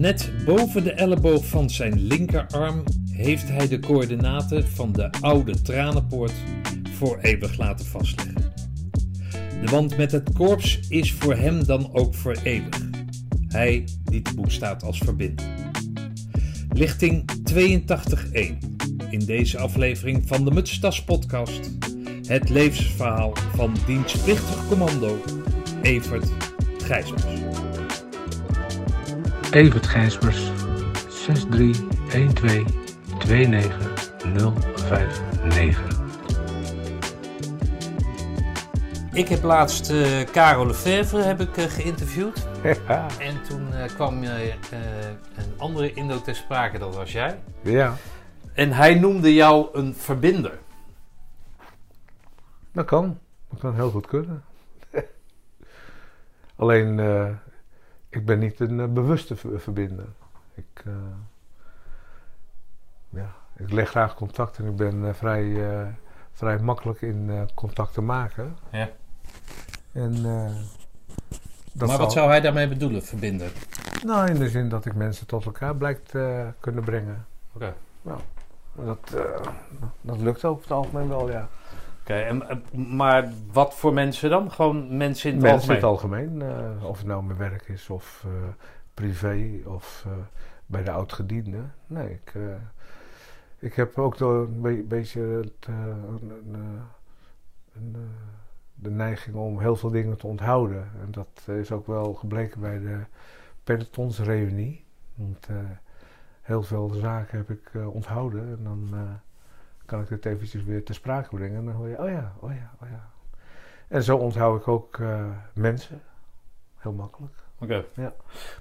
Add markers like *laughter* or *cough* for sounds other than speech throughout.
Net boven de elleboog van zijn linkerarm heeft hij de coördinaten van de oude tranenpoort voor eeuwig laten vastleggen. De wand met het korps is voor hem dan ook voor eeuwig. Hij die te boek staat als verbinder. Lichting 82.1 in deze aflevering van de Mutstas podcast. Het levensverhaal van dienstplichtig commando Evert Gijsmers. Evert Gijsmers 6312 29059. Ik heb laatst uh, Karel Lefevre heb ik, uh, geïnterviewd. *laughs* Ja. En toen uh, kwam een andere Indo ter sprake, dat was jij. Ja. En hij noemde jou een verbinder. Dat kan. Dat kan heel goed kunnen. *laughs* Alleen, ik ben niet een bewuste verbinder. Ik, ja, ik leg graag contact en ik ben vrij, vrij makkelijk in contact te maken. Ja. En, maar wat zal... zou hij daarmee bedoelen, verbinden? Nou, in de zin dat ik mensen tot elkaar blijkt uh, kunnen brengen. Oké. Okay. Nou, dat, uh, dat lukt ook op het algemeen wel, ja. Okay, maar wat voor mensen dan? Gewoon mensen in het mensen algemeen? in het algemeen. of het nou mijn werk is of privé of bij de oud-gediende. Nee, ik, ik heb ook door een beetje het, een, een, de neiging om heel veel dingen te onthouden. En dat is ook wel gebleken bij de pelotonsreunie. Want heel veel zaken heb ik onthouden. En dan kan ik het eventjes weer ter sprake brengen. En dan hoor je, oh ja, oh ja, oh ja. En zo onthoud ik ook mensen. Heel makkelijk. Oké. Okay. Ja.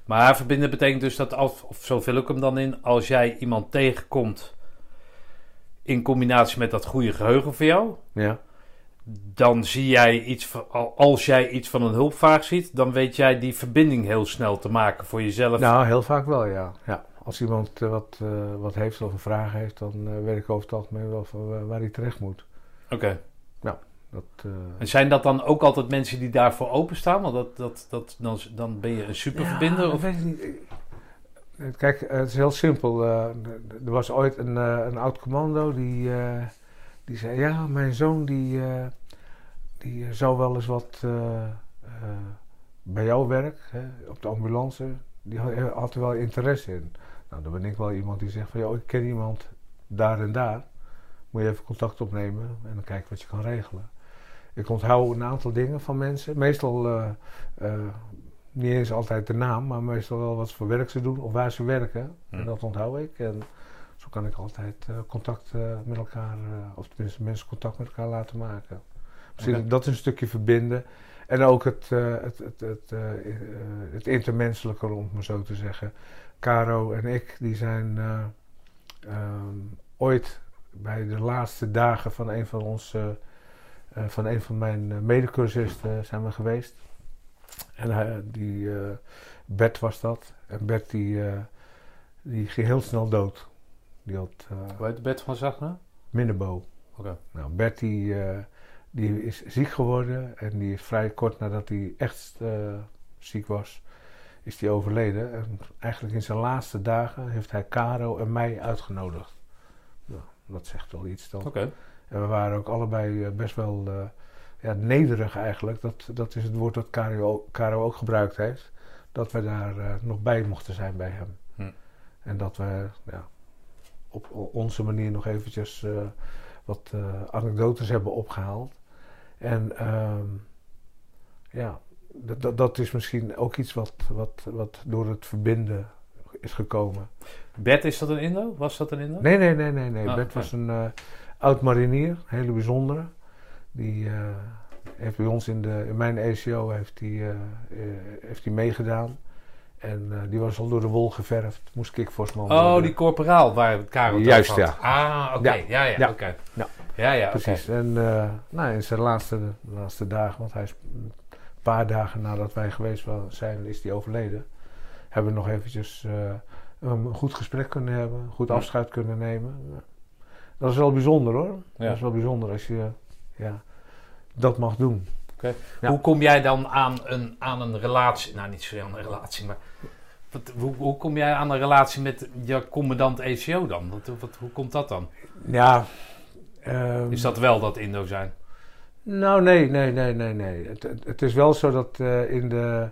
Maar verbinden betekent dus dat, als, of zo vul ik hem dan in, als jij iemand tegenkomt in combinatie met dat goede geheugen voor jou. Ja dan zie jij iets van, als jij iets van een hulpvraag ziet, dan weet jij die verbinding heel snel te maken voor jezelf. Nou, heel vaak wel, ja. ja. Als iemand uh, wat, uh, wat heeft of een vraag heeft, dan uh, weet ik over het algemeen wel van waar hij terecht moet. Oké. Okay. Ja, dat. En zijn dat dan ook altijd mensen die daarvoor openstaan? Want dat, dat, dat, dan, dan ben je een superverbinder? Ja, of? weet ik niet. Kijk, het is heel simpel. er was ooit een, een oud commando die, die zei: Ja, mijn zoon die die zou wel eens wat bij jouw werk, hè, op de ambulance, die had, had, er wel interesse in. Nou, dan ben ik wel iemand die zegt van, ja, ik ken iemand daar en daar. Moet je even contact opnemen en dan kijken wat je kan regelen. Ik onthoud een aantal dingen van mensen. Meestal uh, niet eens altijd de naam, maar meestal wel wat voor werk ze doen of waar ze werken. Hm. En dat onthoud ik. En zo kan ik altijd contact met elkaar, of tenminste mensen contact met elkaar laten maken. Okay. Dat is een stukje verbinden. En ook het, uh, het, het, het, uh, het intermenselijke, om het maar zo te zeggen. Caro en ik, die zijn um, ooit bij de laatste dagen van een van ons, van een van mijn medecursisten zijn we geweest. En die Bert was dat. En Bert die, die ging heel snel dood. Die had, Hoe heet Bert van Zagna? Minnebo. Oké. Okay. Nou, Bert die die is ziek geworden en die is vrij kort nadat hij echt uh, ziek was, is hij overleden. En eigenlijk in zijn laatste dagen heeft hij Caro en mij uitgenodigd. Nou, dat zegt wel iets dan. Okay. En we waren ook allebei uh, best wel uh, ja, nederig eigenlijk. Dat, dat is het woord dat Caro, Caro ook gebruikt heeft. Dat we daar nog bij mochten zijn bij hem. Hm. En dat we ja, op onze manier nog eventjes wat anekdotes hebben opgehaald. En uh, ja, dat, dat is misschien ook iets wat, wat, wat door het verbinden is gekomen. Bert, is dat een Indo? Was dat een Indo? Nee, nee, nee, nee. nee. Oh, Bert was een uh, oud marinier, een hele bijzondere. Die uh, heeft bij ons in, de, in mijn ECO heeft die, uh, heeft die meegedaan. En die was al door de wol geverfd. Moest ik Vosman Oh, worden. die corporaal waar Karel Juist, ja. Ah, oké. Okay. Ja, ja, ja. oké. Okay. Ja. Ja, ja, precies. Okay. En uh, nou, in zijn laatste, laatste dagen, want hij is een paar dagen nadat wij geweest zijn, is hij overleden. Hebben we nog eventjes uh, een goed gesprek kunnen hebben, een goed afscheid kunnen nemen. Dat is wel bijzonder hoor. Ja. Dat is wel bijzonder als je ja, dat mag doen. Okay. Ja. Hoe kom jij dan aan een, aan een relatie? Nou, niet zozeer aan een relatie, maar Wat, hoe, hoe kom jij aan een relatie met je commandant ECO dan? Wat, wat, hoe komt dat dan? Ja. ehm, Is dat wel dat Indo zijn? Nou, nee, nee, nee, nee, nee. Het, het, het is wel zo dat eh, in de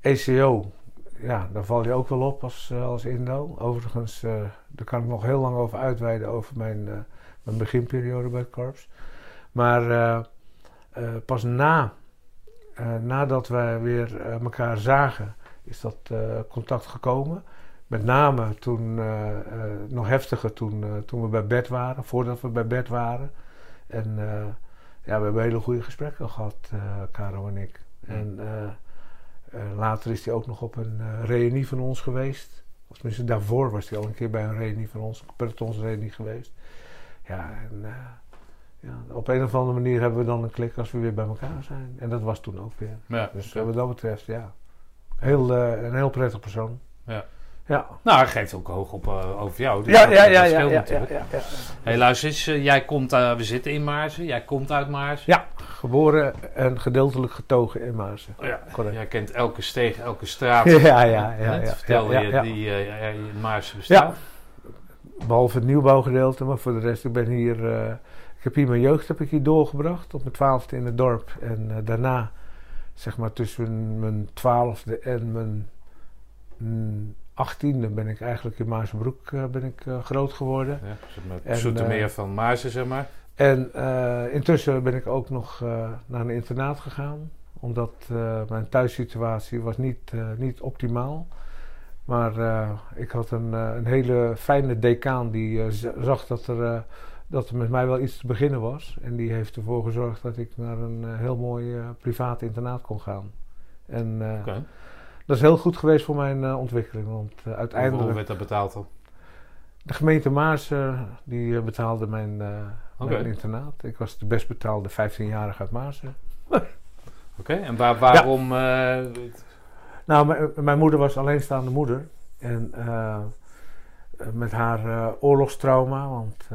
ECO, ja, daar val je ook wel op als, eh, als Indo. Overigens, eh, daar kan ik nog heel lang over uitweiden over mijn, mijn beginperiode bij het korps. Maar eh, pas na, eh, nadat wij weer eh, elkaar zagen, is dat contact gekomen. Met name toen, nog heftiger toen, toen we bij bed waren, voordat we bij bed waren. En ja, we hebben hele goede gesprekken gehad, eh Caro en ik. En later is hij ook nog op een reunie van ons geweest. Of tenminste, daarvoor was hij al een keer bij een reunie van ons, een pelotonsreunie geweest. Ja, en ja, op een of andere manier hebben we dan een klik als we weer bij elkaar zijn. En dat was toen ook weer. Ja. Dus wat dat betreft, ja. Heel, eh, een heel prettig persoon. Ja. Ja. Nou, hij geeft ook hoog op eh, over jou. dus Ja, ja, ja, ja, ja, ja, ja. Hey, luister eens, eh, jij komt, eh, we zitten in Maarsen, jij komt uit Maarsen. Ja, geboren en gedeeltelijk getogen in Maarsen. Oh ja, Correct. jij kent elke steeg, elke straat. *laughs* Ja, ja, ja. Ja, je die in Maarsen bestaat. Behalve het nieuwbouwgedeelte, maar voor de rest, ik ben hier... ik heb hier mijn jeugd heb ik hier doorgebracht, op mijn twaalfde in het dorp. En eh, daarna, zeg maar tussen mijn twaalfde en mijn mm, achttiende ben ik eigenlijk in Maarsenbroek eh, ben ik, eh, groot geworden. Ja, maar, En, Zoetermeer eh, van Maarsen, zeg maar. En intussen ben ik ook nog naar een internaat gegaan. Omdat mijn thuissituatie was niet, niet optimaal. Maar eh, ik had een, een hele fijne decaan die zag dat er, dat er met mij wel iets te beginnen was. En die heeft ervoor gezorgd dat ik naar een eh, heel mooi eh, privaat internaat kon gaan. En eh, dat is heel goed geweest voor mijn ontwikkeling. Want Hoeveel uiteindelijk... werd dat betaald dan? De gemeente Maars eh, die betaalde mijn, mijn internaat. Ik was de best betaalde 15-jarige uit Maarsen. *laughs* Oké, en waar, waarom... Nou, mijn, moeder was alleenstaande moeder. En met haar oorlogstrauma, want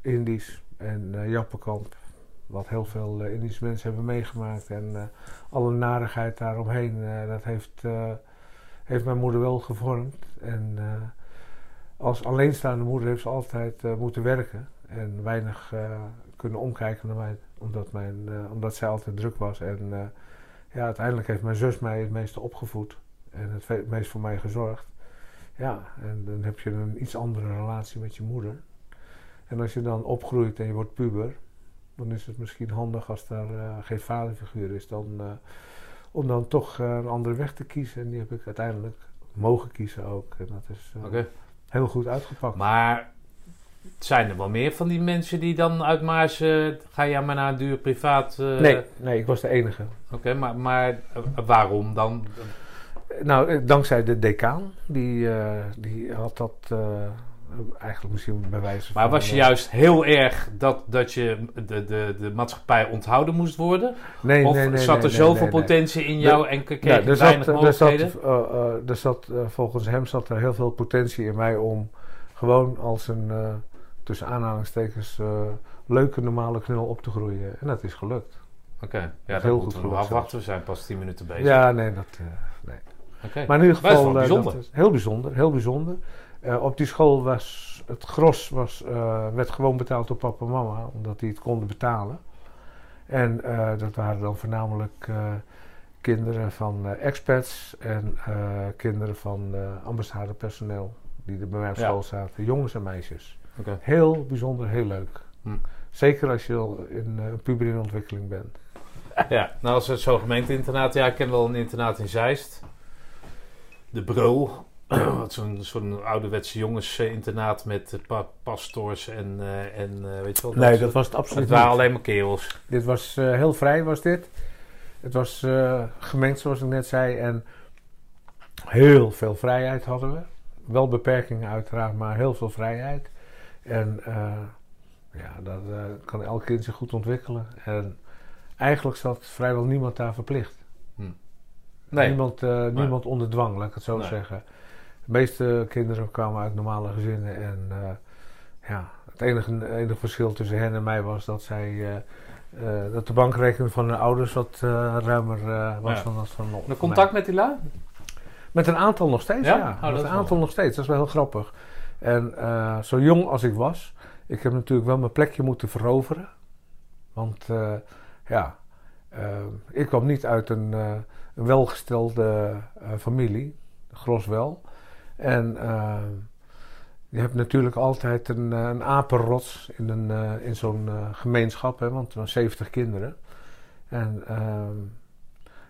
Indisch en eh Jappenkamp, wat heel veel eh, Indische mensen hebben meegemaakt. En eh, alle narigheid daaromheen, dat heeft, heeft mijn moeder wel gevormd. En als alleenstaande moeder heeft ze altijd moeten werken. En weinig kunnen omkijken naar mij, omdat, mijn, omdat zij altijd druk was. En ja, uiteindelijk heeft mijn zus mij het meeste opgevoed. En het meest voor mij gezorgd. Ja, en dan heb je een iets andere relatie met je moeder. En als je dan opgroeit en je wordt puber, dan is het misschien handig als daar eh, geen vaderfiguur is, dan, eh, om dan toch eh, een andere weg te kiezen. En die heb ik uiteindelijk mogen kiezen ook. En dat is heel goed uitgepakt. Maar zijn er wel meer van die mensen die dan uit. Ga jij maar naar een duur privaat... nee, nee, ik was de enige. Oké, maar, maar waarom dan? Nou, dankzij de decaan, die, die had dat eigenlijk misschien bij wijze van... Maar was je eh, juist heel erg dat, dat je de, de, de maatschappij onthouden moest worden? Nee, of nee, nee, zat er zoveel potentie in De- jou en kreeg Ja, er weinig zat, er zat, eh, eh, er zat volgens hem zat er heel veel potentie in mij om gewoon als een, tussen aanhalingstekens, leuke normale knul op te groeien. En dat is gelukt. Oké, ja, heel dat goed we nog gelukt afwachten. We zijn pas 10 minuten bezig. Ja, nee, dat... nee. Oké. Maar in ieder geval... dat is heel bijzonder, heel bijzonder. Eh, op die school was het gros was, eh, werd gewoon betaald door papa en mama, omdat die het konden betalen. En eh, dat waren dan voornamelijk kinderen van expats en kinderen van ambassadepersoneel die er bij mij op Ja. school zaten, jongens en meisjes. Heel bijzonder, heel leuk. Hm. Zeker als je al in een puber in ontwikkeling bent. *laughs* Ja, nou als het zo'n gemeenteinternaat, ja, ik ken wel een internaat in Zeist. De Brul. Wat Zo'n zo'n ouderwetse jongensinternaat met pa pastoors en, eh, en eh, weet je wel. Nee, dat was het absoluut Het waren niet. alleen maar kerels. Dit was eh, heel vrij, was dit. Het was gemengd, zoals ik net zei. En heel veel vrijheid hadden we. Wel beperkingen uiteraard, maar heel veel vrijheid. En ja, dat kan elk kind zich goed ontwikkelen. En eigenlijk zat vrijwel niemand daar verplicht. Nee, Niemand, eh, niemand onder dwang, laat ik het zo Nee. zeggen. De meeste kinderen kwamen uit normale gezinnen. En eh, ja, het enige, enige verschil tussen hen en mij was dat zij... eh, eh, dat de bankrekening van hun ouders wat ruimer was Ja. dan dat van de van contact met die lui? Met een aantal nog steeds, Ja? ja. Oh, Met een aantal nog steeds. Dat is wel heel grappig. En zo jong als ik was, ik heb natuurlijk wel mijn plekje moeten veroveren. Want ja, ik kwam niet uit een, een welgestelde familie, gros wel. En eh, je hebt natuurlijk altijd een, eh, een apenrots in, een, eh, in zo'n gemeenschap, hè, want er waren 70 kinderen. En ehm,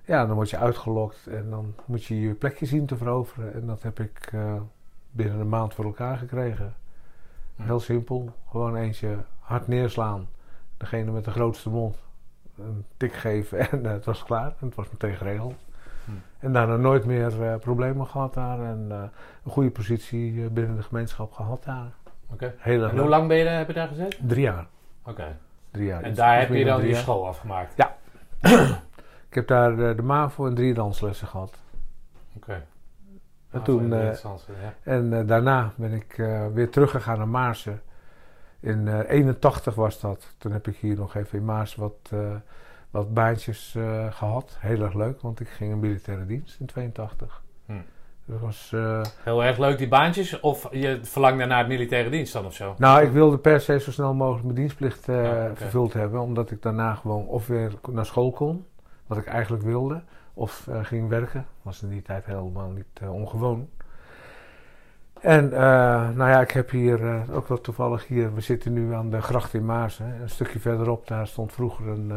ja, dan word je uitgelokt en dan moet je je plekje zien te veroveren. En dat heb ik binnen een maand voor elkaar gekregen. Heel simpel, gewoon eentje hard neerslaan. Degene met de grootste mond een tik geven *laughs* en het was klaar. En het was meteen geregeld. Hm. En daarna nooit meer eh, problemen gehad daar. En eh, een goede positie eh, binnen de gemeenschap gehad daar. Oké. En hoe lang ben je, daar- heb je daar gezeten? Drie jaar. Oké. Drie jaar. En daar heb je dan je school afgemaakt? *clears throat* Ik heb daar eh, de MAVO en drie danslessen gehad. Oké. En, toen, ja. en daarna ben ik weer teruggegaan naar Maarsen. In eh 81 was dat. Toen heb ik hier nog even in Maarsen wat, wat baantjes eh, gehad. Heel erg leuk, want ik ging in militaire dienst in 82. Hm. Dat was, eh, Heel erg leuk die baantjes? Of je verlangde naar het militaire dienst dan of zo? nou, ik wilde per se zo snel mogelijk mijn dienstplicht Ja, oké. vervuld hebben. Omdat ik daarna gewoon of weer naar school kon, wat ik eigenlijk wilde. Of ging werken. Was in die tijd helemaal niet ongewoon. En nou ja, ik heb hier ook wel toevallig hier. We zitten nu aan de gracht in Maarsen. Een stukje verderop, daar stond vroeger een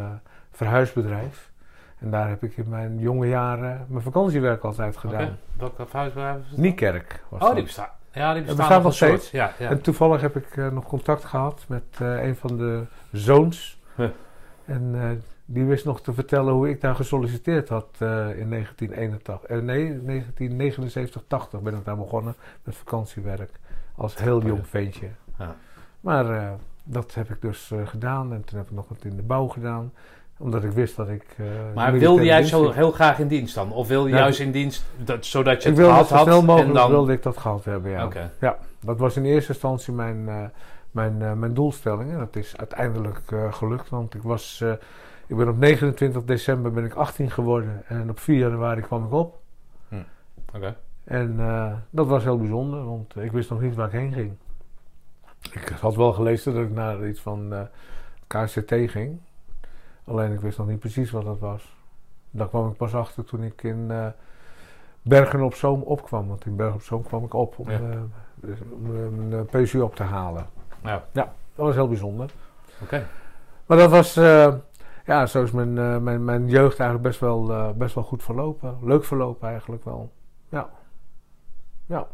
verhuisbedrijf. En daar heb ik in mijn jonge jaren mijn vakantiewerk altijd gedaan. Welk huisbedrijf is het? Niekerk was Oh, dat. die bestaan. Ja, die bestaan, nog steeds. Ja, ja. En toevallig heb ik eh, nog contact gehad met eh, een van de zoons. Huh. En eh, die wist nog te vertellen hoe ik daar gesolliciteerd had in 1981. eh, nee, 1979, 80 ben ik daar begonnen met vakantiewerk. Als heel Oh jong ventje. Ja. Maar dat heb ik dus gedaan. En toen heb ik nog wat in de bouw gedaan. Omdat ik wist dat ik... eh, Maar wilde jij zo ging. heel graag in dienst dan? Of wil je Ja. juist in dienst dat, zodat je Ik het wilde zo had? snel mogelijk en dan... wilde ik dat gehad hebben, ja. Oké. Dat was in eerste instantie mijn, eh, mijn, eh, mijn doelstelling. En dat is uiteindelijk gelukt. Want ik was... ik ben op 29 december ben ik 18 geworden. En op 4 januari kwam ik op. Oké. En dat was heel bijzonder. Want ik wist nog niet waar ik heen ging. Ik had wel gelezen dat ik naar iets van KCT ging. Alleen ik wist nog niet precies wat dat was. Daar kwam ik pas achter toen ik in eh, Bergen op Zoom opkwam. Want in Bergen op Zoom kwam ik op om, Ja. eh, dus eh, PSU op te halen. Ja. Dat was heel bijzonder. Oké. Maar dat was, ja, zo is mijn, mijn, mijn jeugd eigenlijk best wel, best wel goed verlopen. Leuk verlopen eigenlijk wel. Ja. Ja.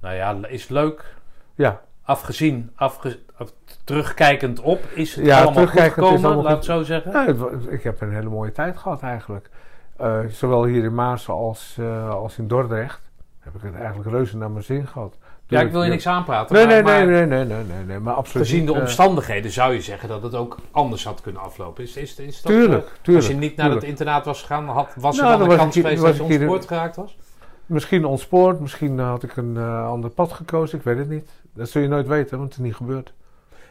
Nou ja, is leuk. Ja. Afgezien, afge, af- terugkijkend op, is het Ja, allemaal goed gekomen, allemaal laat het zo zeggen. Nou, het ik heb een hele mooie tijd gehad eigenlijk. Eh, zowel hier in Maarsen als, eh, als in Dordrecht heb ik het eigenlijk reuze naar mijn zin gehad. Toen Ja, ik wil je niks aanpraten. Nee, maar, nee, maar nee, nee, nee, nee, nee, nee, maar absoluut gezien de eh, omstandigheden zou je zeggen dat het ook anders had kunnen aflopen. Is, is, is dat, Tuurlijk, tuurlijk. Als je niet naar tuurlijk. het internaat was gegaan, had, was er Nou, dan was kans geweest dat je ontspoord geraakt was? Misschien ontspoord, misschien had ik een eh, ander pad gekozen, ik weet het niet. Dat zul je nooit weten, want het is niet gebeurd.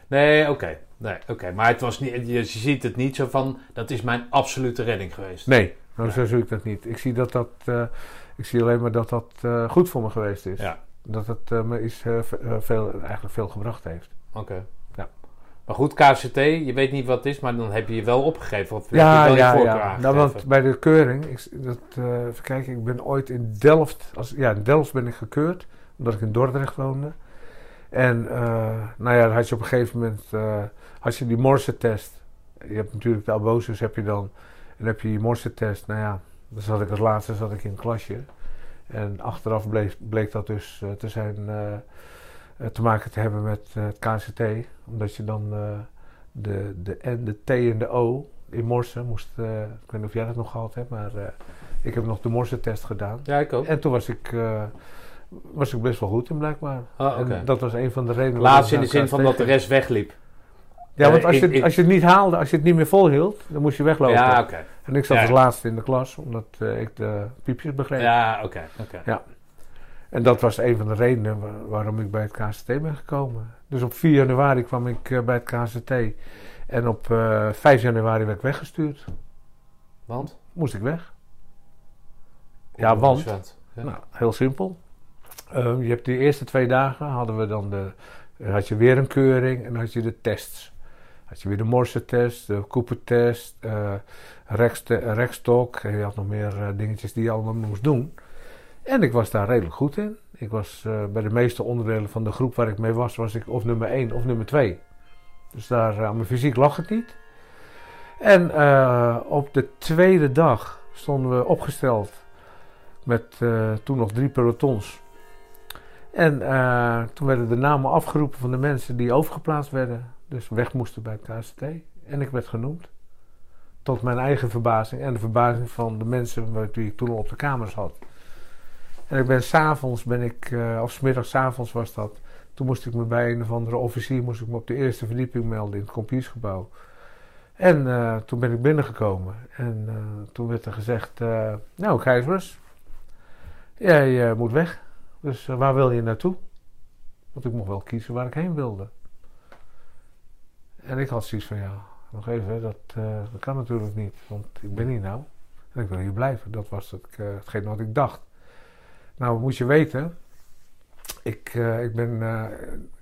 Nee, oké. Nee, oké. Maar het was niet, je, ziet het niet zo van, dat is mijn absolute redding geweest. Nee, nou, Ja. zo zie ik dat niet. Ik zie, dat dat, eh, ik zie alleen maar dat dat eh, goed voor me geweest is. Ja. Dat het me is, ve- veel, eigenlijk veel gebracht heeft. Oké. Maar goed, KCT, je weet niet wat het is, maar dan heb je je wel opgegeven. Of Ja, je wel ja, je ja. Nou, want bij de keuring, ik, dat, eh, even kijken, ik ben ooit in Delft, als, ja, in Delft ben ik gekeurd, omdat ik in Dordrecht woonde. En eh, nou ja, dan had je op een gegeven moment, eh, had je die morsetest. Je hebt natuurlijk de aboses heb je dan, en heb je die morsetest. Nou ja, dan zat ik als laatste zat ik in een klasje. En achteraf bleek, bleek dat dus te zijn, te maken te hebben met eh, het KCT. Omdat je dan eh, de, de N, de T en de O in morsen moest, eh, ik weet niet of jij dat nog gehad hebt, maar eh, ik heb nog de morsetest gedaan. Ja, ik ook. En toen was ik, eh, was ik best wel goed in blijkbaar. Ah. En dat was een van de redenen. Laatst in de zin van dat de rest wegliep. Ja, want Eh, als je, ik- als je het niet haalde, als je het niet meer volhield, dan moest je weglopen. Ja, oké. En ik zat Ja. als laatste in de klas, omdat eh, ik de piepjes begreep. Ja, oké. oké. En dat was een van de redenen waar- waarom ik bij het KCT ben gekomen. Dus op 4 januari kwam ik eh, bij het KCT. En op eh 5 januari werd ik weggestuurd. Want? Moest ik weg. Ja, want, Ja. Nou, heel simpel. Ehm, je hebt de eerste twee dagen hadden we dan de, had je weer een keuring en dan had je de tests. Had je weer de Morse-test, de Cooper-test, eh rekste- rekstok en je had nog meer eh, dingetjes die je allemaal moest doen. En ik was daar redelijk goed in. Ik was eh, bij de meeste onderdelen van de groep waar ik mee was, was ik of nummer 1 of nummer 2. Dus daar eh, aan mijn fysiek lag het niet. En eh, op de tweede dag stonden we opgesteld met toen nog drie pelotons. En toen werden de namen afgeroepen van de mensen die overgeplaatst werden. Dus weg moesten bij het KCT. En ik werd genoemd. Tot mijn eigen verbazing en de verbazing van de mensen met wie ik toen al op de kamers had. En ik ben s'avonds, ben ik, eh, of 's middags, s'avonds was dat. Toen moest ik me bij een of andere officier moest ik me op de eerste verdieping melden in het compiersgebouw. En eh, toen ben ik binnengekomen. En eh, toen werd er gezegd, nou Gijsbers, jij moet weg. Dus waar wil je naartoe? Want ik mocht wel kiezen waar ik heen wilde. En ik had zoiets van, ja, nog even, dat, kan natuurlijk niet. Want ik ben hier nou. En ik wil hier blijven. Dat was het, hetgeen wat ik dacht. Nou, moet je weten, ik, eh, ik ben eh,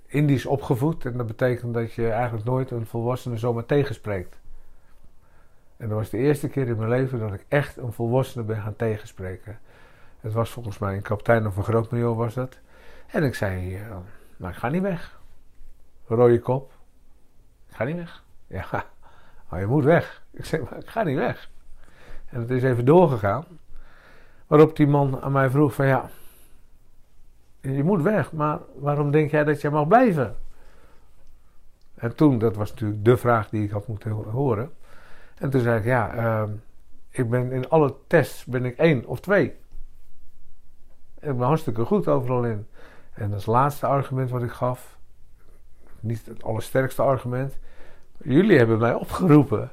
Indisch opgevoed. En dat betekent dat je eigenlijk nooit een volwassene zomaar tegenspreekt. En dat was de eerste keer in mijn leven dat ik echt een volwassene ben gaan tegenspreken. Het was volgens mij een kapitein of een grootmajor was dat. En ik zei, eh, nou ik ga niet weg. Rode kop. Ik ga niet weg. *laughs* Ja, maar je moet weg. Ik zei, maar ik ga niet weg. En het is even doorgegaan. Waarop die man aan mij vroeg van ja, je moet weg, maar waarom denk jij dat je mag blijven? En toen, dat was natuurlijk de vraag die ik had moeten ho- horen. En toen zei ik, ja, ehm, ik ben in alle tests ben ik één of twee. Ik ben hartstikke goed overal in. En als laatste argument wat ik gaf, niet het allersterkste argument, jullie hebben mij opgeroepen.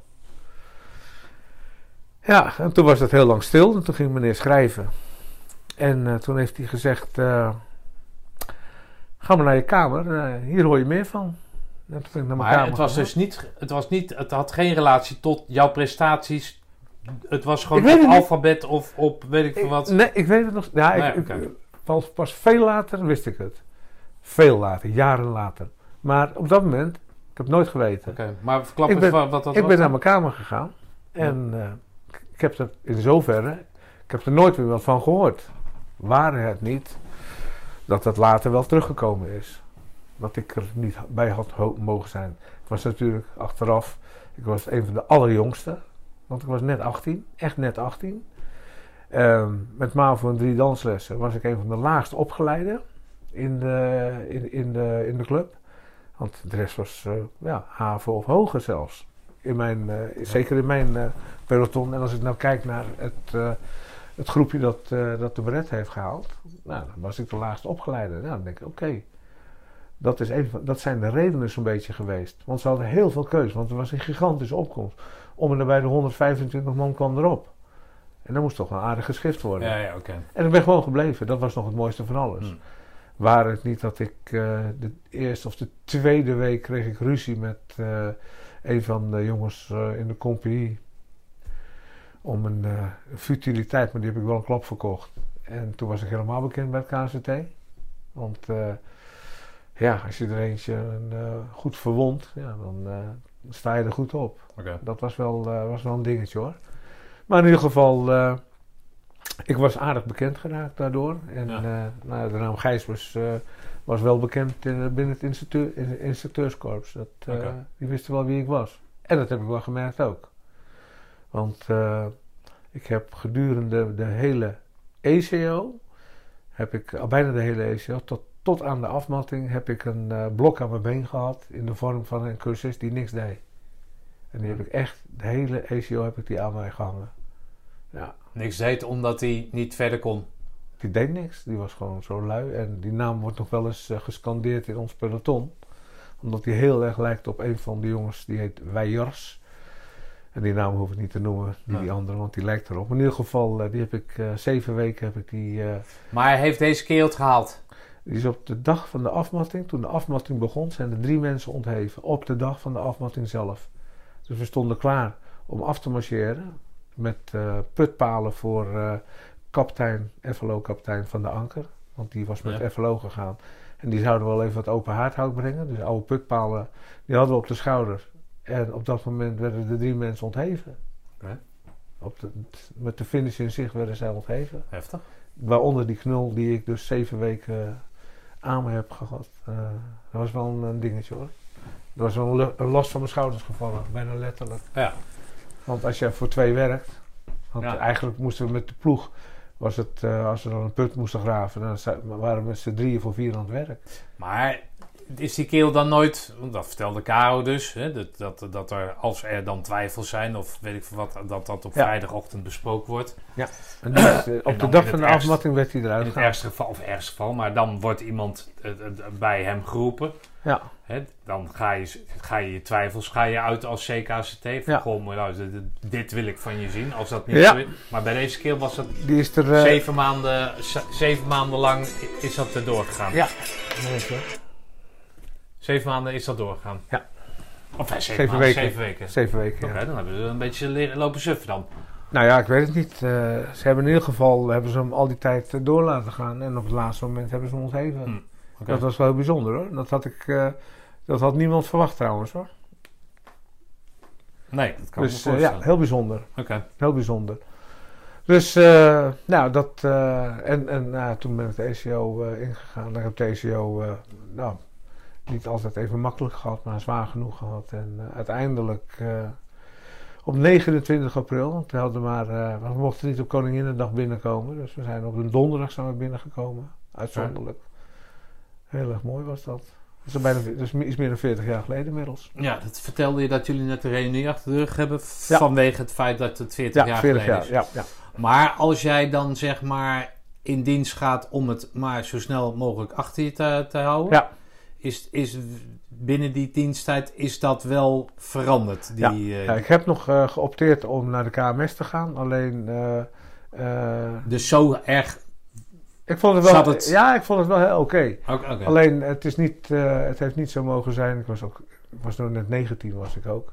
Ja, en toen was het heel lang stil en toen ging meneer schrijven. En eh, toen heeft hij gezegd, eh, ga maar naar je kamer, eh, hier hoor je meer van. En toen ben ik naar mijn Maar kamer het was dus niet, het was niet, het had geen relatie tot jouw prestaties. Het was gewoon Ik op het niet. alfabet of op weet ik veel Ik- wat. Nee, ik weet het nog. Ja, Nee, ik, ik- pas, pas veel later wist ik het. Veel later, jaren later. Maar op dat moment, ik heb het nooit geweten. Oké, maar verklap Ik eens ben- wat, wat dat ik was ben dan. naar mijn kamer gegaan. En ik- ik heb er in zoverre, ik heb er nooit meer wat van gehoord. Waren het niet dat dat later wel teruggekomen is. Dat ik er niet bij had mogen zijn. Het was natuurlijk achteraf, ik was een van de allerjongste. Want ik was net 18, echt net 18. Ehm, met MAVO en drie danslessen was ik een van de laagst opgeleide in de, in, in de, in de club. Want de rest was eh, ja, HAVO of hoger zelfs. In mijn, eh, Zeker in mijn eh, peloton. En als ik nou kijk naar het, eh, het groepje dat, dat de beret heeft gehaald. Nou, dan was ik de laagst opgeleide. Nou, dan denk ik, oké. dat, is dat zijn de redenen zo'n beetje geweest. Want ze hadden heel veel keus. Want er was een gigantische opkomst. Om en nabij de 125 man kwam erop. En dat moest toch een aardig geschift worden. Ja, ja. En ik ben gewoon gebleven. Dat was nog het mooiste van alles. Hmm. Waar het niet dat ik de eerste of de tweede week kreeg ik ruzie met een van de jongens eh, in de compagnie. Om een eh, futiliteit, maar die heb ik wel een klap verkocht. En toen was ik helemaal bekend bij het KCT. Want eh, ja, als je er eentje een, goed verwondt, ja, dan sta je er goed op. Oké. Dat was wel, was wel een dingetje hoor. Maar in ieder geval, ik was aardig bekend geraakt daardoor. En Ja. nou, de naam Gijs was, was wel bekend in- binnen het instructeur, instructeurskorps. Dat, eh. Die wisten wel wie ik was. En dat heb ik wel gemerkt ook. Want eh, ik heb gedurende de hele ECO, heb ik, al bijna de hele ECO, tot, tot aan de afmatting, heb ik een eh, blok aan mijn been gehad in de vorm van een cursist die niks deed. En die heb ik echt, de hele ECO heb ik die aan mij gehangen. Ja, Niks deed omdat hij niet verder kon. Die deed niks. Die was gewoon zo lui. En die naam wordt nog wel eens eh, gescandeerd in ons peloton. Omdat die heel erg lijkt op een van de jongens, die heet Weijers. En die naam hoef ik niet te noemen, die, die andere, want die lijkt erop. In ieder geval, eh, die heb ik eh, zeven weken heb ik die... Maar hij heeft deze keer het gehaald. die is op de dag van de afmatting, toen de afmatting begon, zijn er drie mensen ontheven. Op de dag van de afmatting zelf. Dus we stonden klaar om af te marcheren. Met putpalen voor kaptein, FLO-kaptein van de Anker. Want die was met Ja. FLO gegaan. En die zouden wel even wat open haardhout brengen. Dus oude pukpalen, die hadden we op de schouder. En op dat moment werden de drie mensen ontheven. Oké. Op de, met de finish in zich werden zij ontheven. Heftig. Waaronder die knul die ik dus zeven weken aan me heb gehad. Eh, dat was wel een, een dingetje hoor. Er was wel een, last van mijn schouders gevallen, bijna letterlijk. Ja. Want als je voor twee werkt, want Ja. eigenlijk moesten we met de ploeg, was het, eh, als we dan een put moesten graven, dan waren we met z'n drieën voor vier aan het werk. Maar is die kerel dan nooit, want dat vertelde Caro dus, hè, dat, dat, dat er als er dan twijfels zijn of weet ik veel wat, dat dat op Ja. vrijdagochtend besproken wordt. En die is, eh, op de dag in van het de afmatting werd hij In eruit het gehaald. ergste geval, of ergste geval, maar dan wordt iemand eh, bij hem geroepen. Ja, Hè, dan ga je, ga je je twijfels ga je uit als CKCT. Van, Ja. goh, nou, dit- wil ik van je zien. Als dat niet Ja. is. Maar bij deze kerel was dat die is er... eh, zeven, maanden, zeven maanden lang is dat er doorgegaan. Ja. Zeven maanden is dat doorgegaan. Ja. Of eh, zeven, Zeven weken. zeven weken. Zeven weken, ja. dan hebben ze een beetje lopen suffen dan. Nou ja, ik weet het niet. Eh, ze hebben in ieder geval hebben ze hem al die tijd door laten gaan. En op het laatste moment hebben ze hem ontheven. Hm, Dat was wel heel bijzonder hoor. Dat had ik... eh, dat had niemand verwacht trouwens hoor. Nee, dat kan dus eh, ja, heel bijzonder. Oké. Heel bijzonder. Dus, eh, nou, dat. en en nou, toen ben ik de ECO ingegaan. Dan heb ik de ECO, nou, niet altijd even makkelijk gehad, maar zwaar genoeg gehad. En uiteindelijk op 29 april, hadden we maar, we mochten niet op Koninginnedag binnenkomen. Dus we zijn op een donderdag zijn we binnengekomen. Uitzonderlijk. Heel erg mooi was dat. Dat is, bijna, dat is iets meer dan 40 jaar geleden inmiddels. Ja, dat vertelde je dat jullie net de reunie achter de rug hebben. Ja. Vanwege het feit dat het 40 Ja, jaar 40 geleden jaar. is. Ja, ja. Maar als jij dan zeg maar in dienst gaat om het maar zo snel mogelijk achter je te, te houden. Ja. Is, is binnen die diensttijd is dat wel veranderd? Die, Ja, eh, Ja, ik heb nog eh, geopteerd om naar de KMS te gaan. Alleen, eh, Dus zo erg. Ik vond het wel, het- ja, ik vond het wel heel oké. Alleen, het, is niet, eh, het heeft niet zo mogen zijn. Ik was, ook, was nog net 19, was ik ook.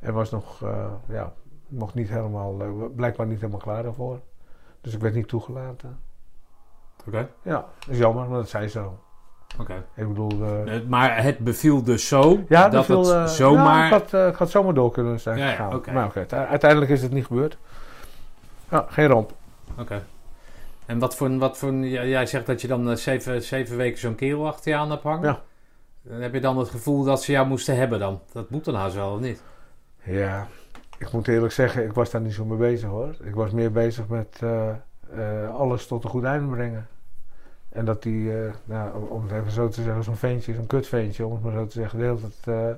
En was nog, eh, ja, nog niet helemaal, eh, blijkbaar niet helemaal klaar daarvoor. Dus ik werd niet toegelaten. Oké. Ja, dat is jammer, maar dat zei zo. Oké. Ik bedoel, Maar het beviel dus zo ja, dat het zomaar. Ja, ik had, ik had zomaar door kunnen zijn Ja, ja. Maar oké, uite- uiteindelijk is het niet gebeurd. Ja, geen ramp. Oké. En wat voor, wat voor. ja, Jij zegt dat je dan eh, zeven, zeven weken zo'n kerel achter je aan hebt hangen. Ja. Dan heb je dan het gevoel dat ze jou moesten hebben dan? Dat moet dan haast wel, of niet? Ja, ik moet eerlijk zeggen, ik was daar niet zo mee bezig hoor. Ik was meer bezig met eh, eh, alles tot een goed einde brengen. En dat die, nou, om- het even zo te zeggen, zo'n ventje, zo'n kutventje, om het maar zo te zeggen, de hele tijd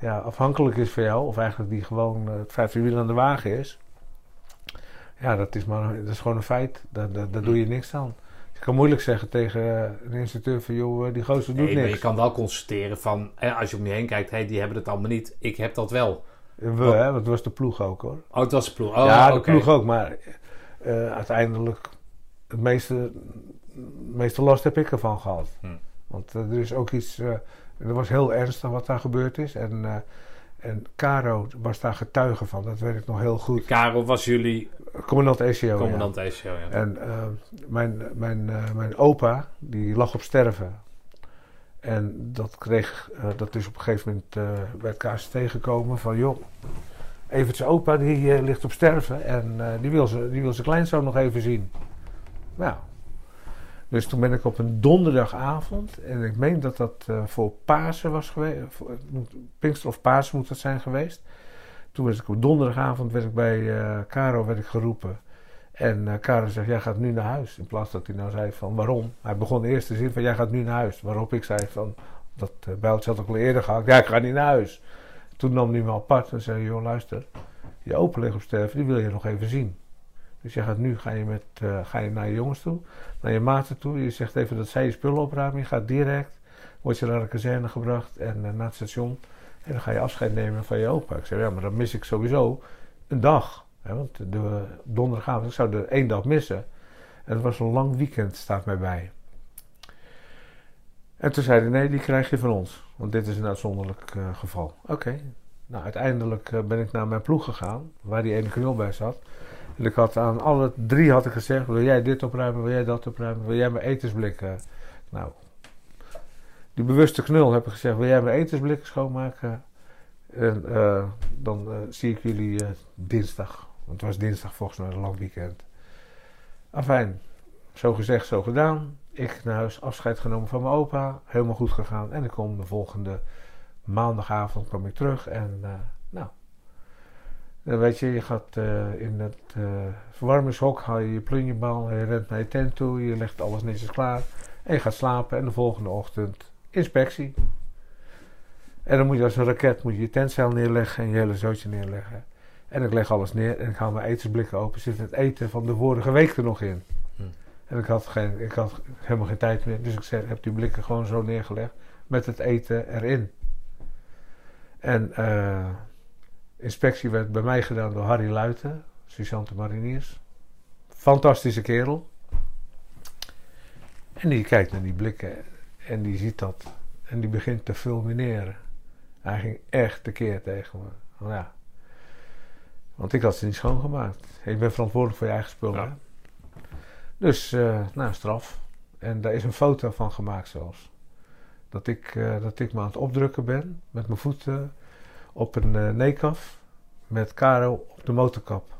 ja, afhankelijk is van jou. Of eigenlijk die gewoon het vijfde wiel aan de wagen is. Ja, dat is, maar, dat is gewoon een feit. Daar, daar, daar doe je niks aan. Je kan moeilijk zeggen tegen eh, een instructeur van, joh, eh, die gozer doet Nee, maar niks. je kan wel constateren van, eh, als je om je heen kijkt, hey, die hebben het allemaal niet. Ik heb dat wel. We, hè, want het was de ploeg ook hoor. Oh, het was de ploeg. Oh, ja, de ploeg ook, maar eh, uiteindelijk het meeste, meeste last heb ik ervan gehad. Hm. Want eh, er is ook iets, eh er was heel ernstig wat daar gebeurd is. En, eh, en Caro was daar getuige van, dat weet ik nog heel goed. Karel was jullie Commandant ECO, commandant ECO, ja. ja. En eh, mijn, mijn, eh, mijn opa, die lag op sterven. En dat kreeg, eh, dat is op een gegeven moment bij het KST gekomen van joh, Evert's opa die ligt op sterven en die, wil ze, die wil zijn kleinzoon nog even zien. Nou, dus toen ben ik op een donderdagavond, en ik meen dat dat voor Pasen was geweest, Pinkster of Pasen moet dat zijn geweest. Toen was ik op donderdagavond werd ik bij eh Caro werd ik geroepen. En eh Caro zegt, jij gaat nu naar huis. In plaats dat hij nou zei van, waarom? Hij begon de eerste zin van, jij gaat nu naar huis. Waarop ik zei van, dat uh, bijltje had ik al eerder gehad. Ja, ik ga niet naar huis. Toen nam hij me apart en zei, joh luister, je open ligt op sterven, die wil je nog even zien. Dus je gaat nu, ga je, met, ga je naar je jongens toe, naar je maten toe. Je zegt even dat zij je spullen opruimen. Je gaat direct, word je naar de kazerne gebracht en naar het station. En dan ga je afscheid nemen van je opa. Ik zei, ja, maar dan mis ik sowieso een dag. Hè, want de donderdagavond, ik zou er één dag missen. En het was een lang weekend, staat mij bij. En toen zei hij, nee, die krijg je van ons. Want dit is een uitzonderlijk uh, geval. Oké. Nou, uiteindelijk uh, ben ik naar mijn ploeg gegaan, waar die ene knul bij zat. En ik had aan alle drie had ik gezegd, wil jij dit opruimen, wil jij dat opruimen, wil jij mijn etensblikken? Nou, die bewuste knul heb ik gezegd, wil jij mijn etensblikken schoonmaken? En eh, dan eh, zie ik jullie eh, dinsdag. Want het was dinsdag volgens mij een lang weekend. Afijn, zo gezegd, zo gedaan. Ik naar huis afscheid genomen van mijn opa. Helemaal goed gegaan. En ik kom de volgende maandagavond kwam ik terug. En nou, weet je, je gaat in het verwarmingshok, haal je je plunjebal, je rent naar je tent toe, je legt alles netjes klaar. En je gaat slapen en de volgende ochtend inspectie. En dan moet je als een raket moet je, je tentcel neerleggen en je hele zootje neerleggen. En ik leg alles neer en ik haal mijn etensblikken open. Zit het eten van de vorige week er nog in. Hm. En ik had, geen, ik had helemaal geen tijd meer. Dus ik zei, heb die blikken gewoon zo neergelegd. Met het eten erin. En eh, inspectie werd bij mij gedaan door Harry Luiten. De Mariniers. Fantastische kerel. En die kijkt naar die blikken. En die ziet dat. En die begint te fulmineren. Hij ging echt tekeer tegen me. Nou ja. Want ik had ze niet schoongemaakt. Je bent verantwoordelijk voor je eigen spullen. Ja. Dus, eh, nou, straf. En daar is een foto van gemaakt zelfs. Dat ik, eh, dat ik me aan het opdrukken ben met mijn voeten op een eh neekaf met Caro op de motorkap.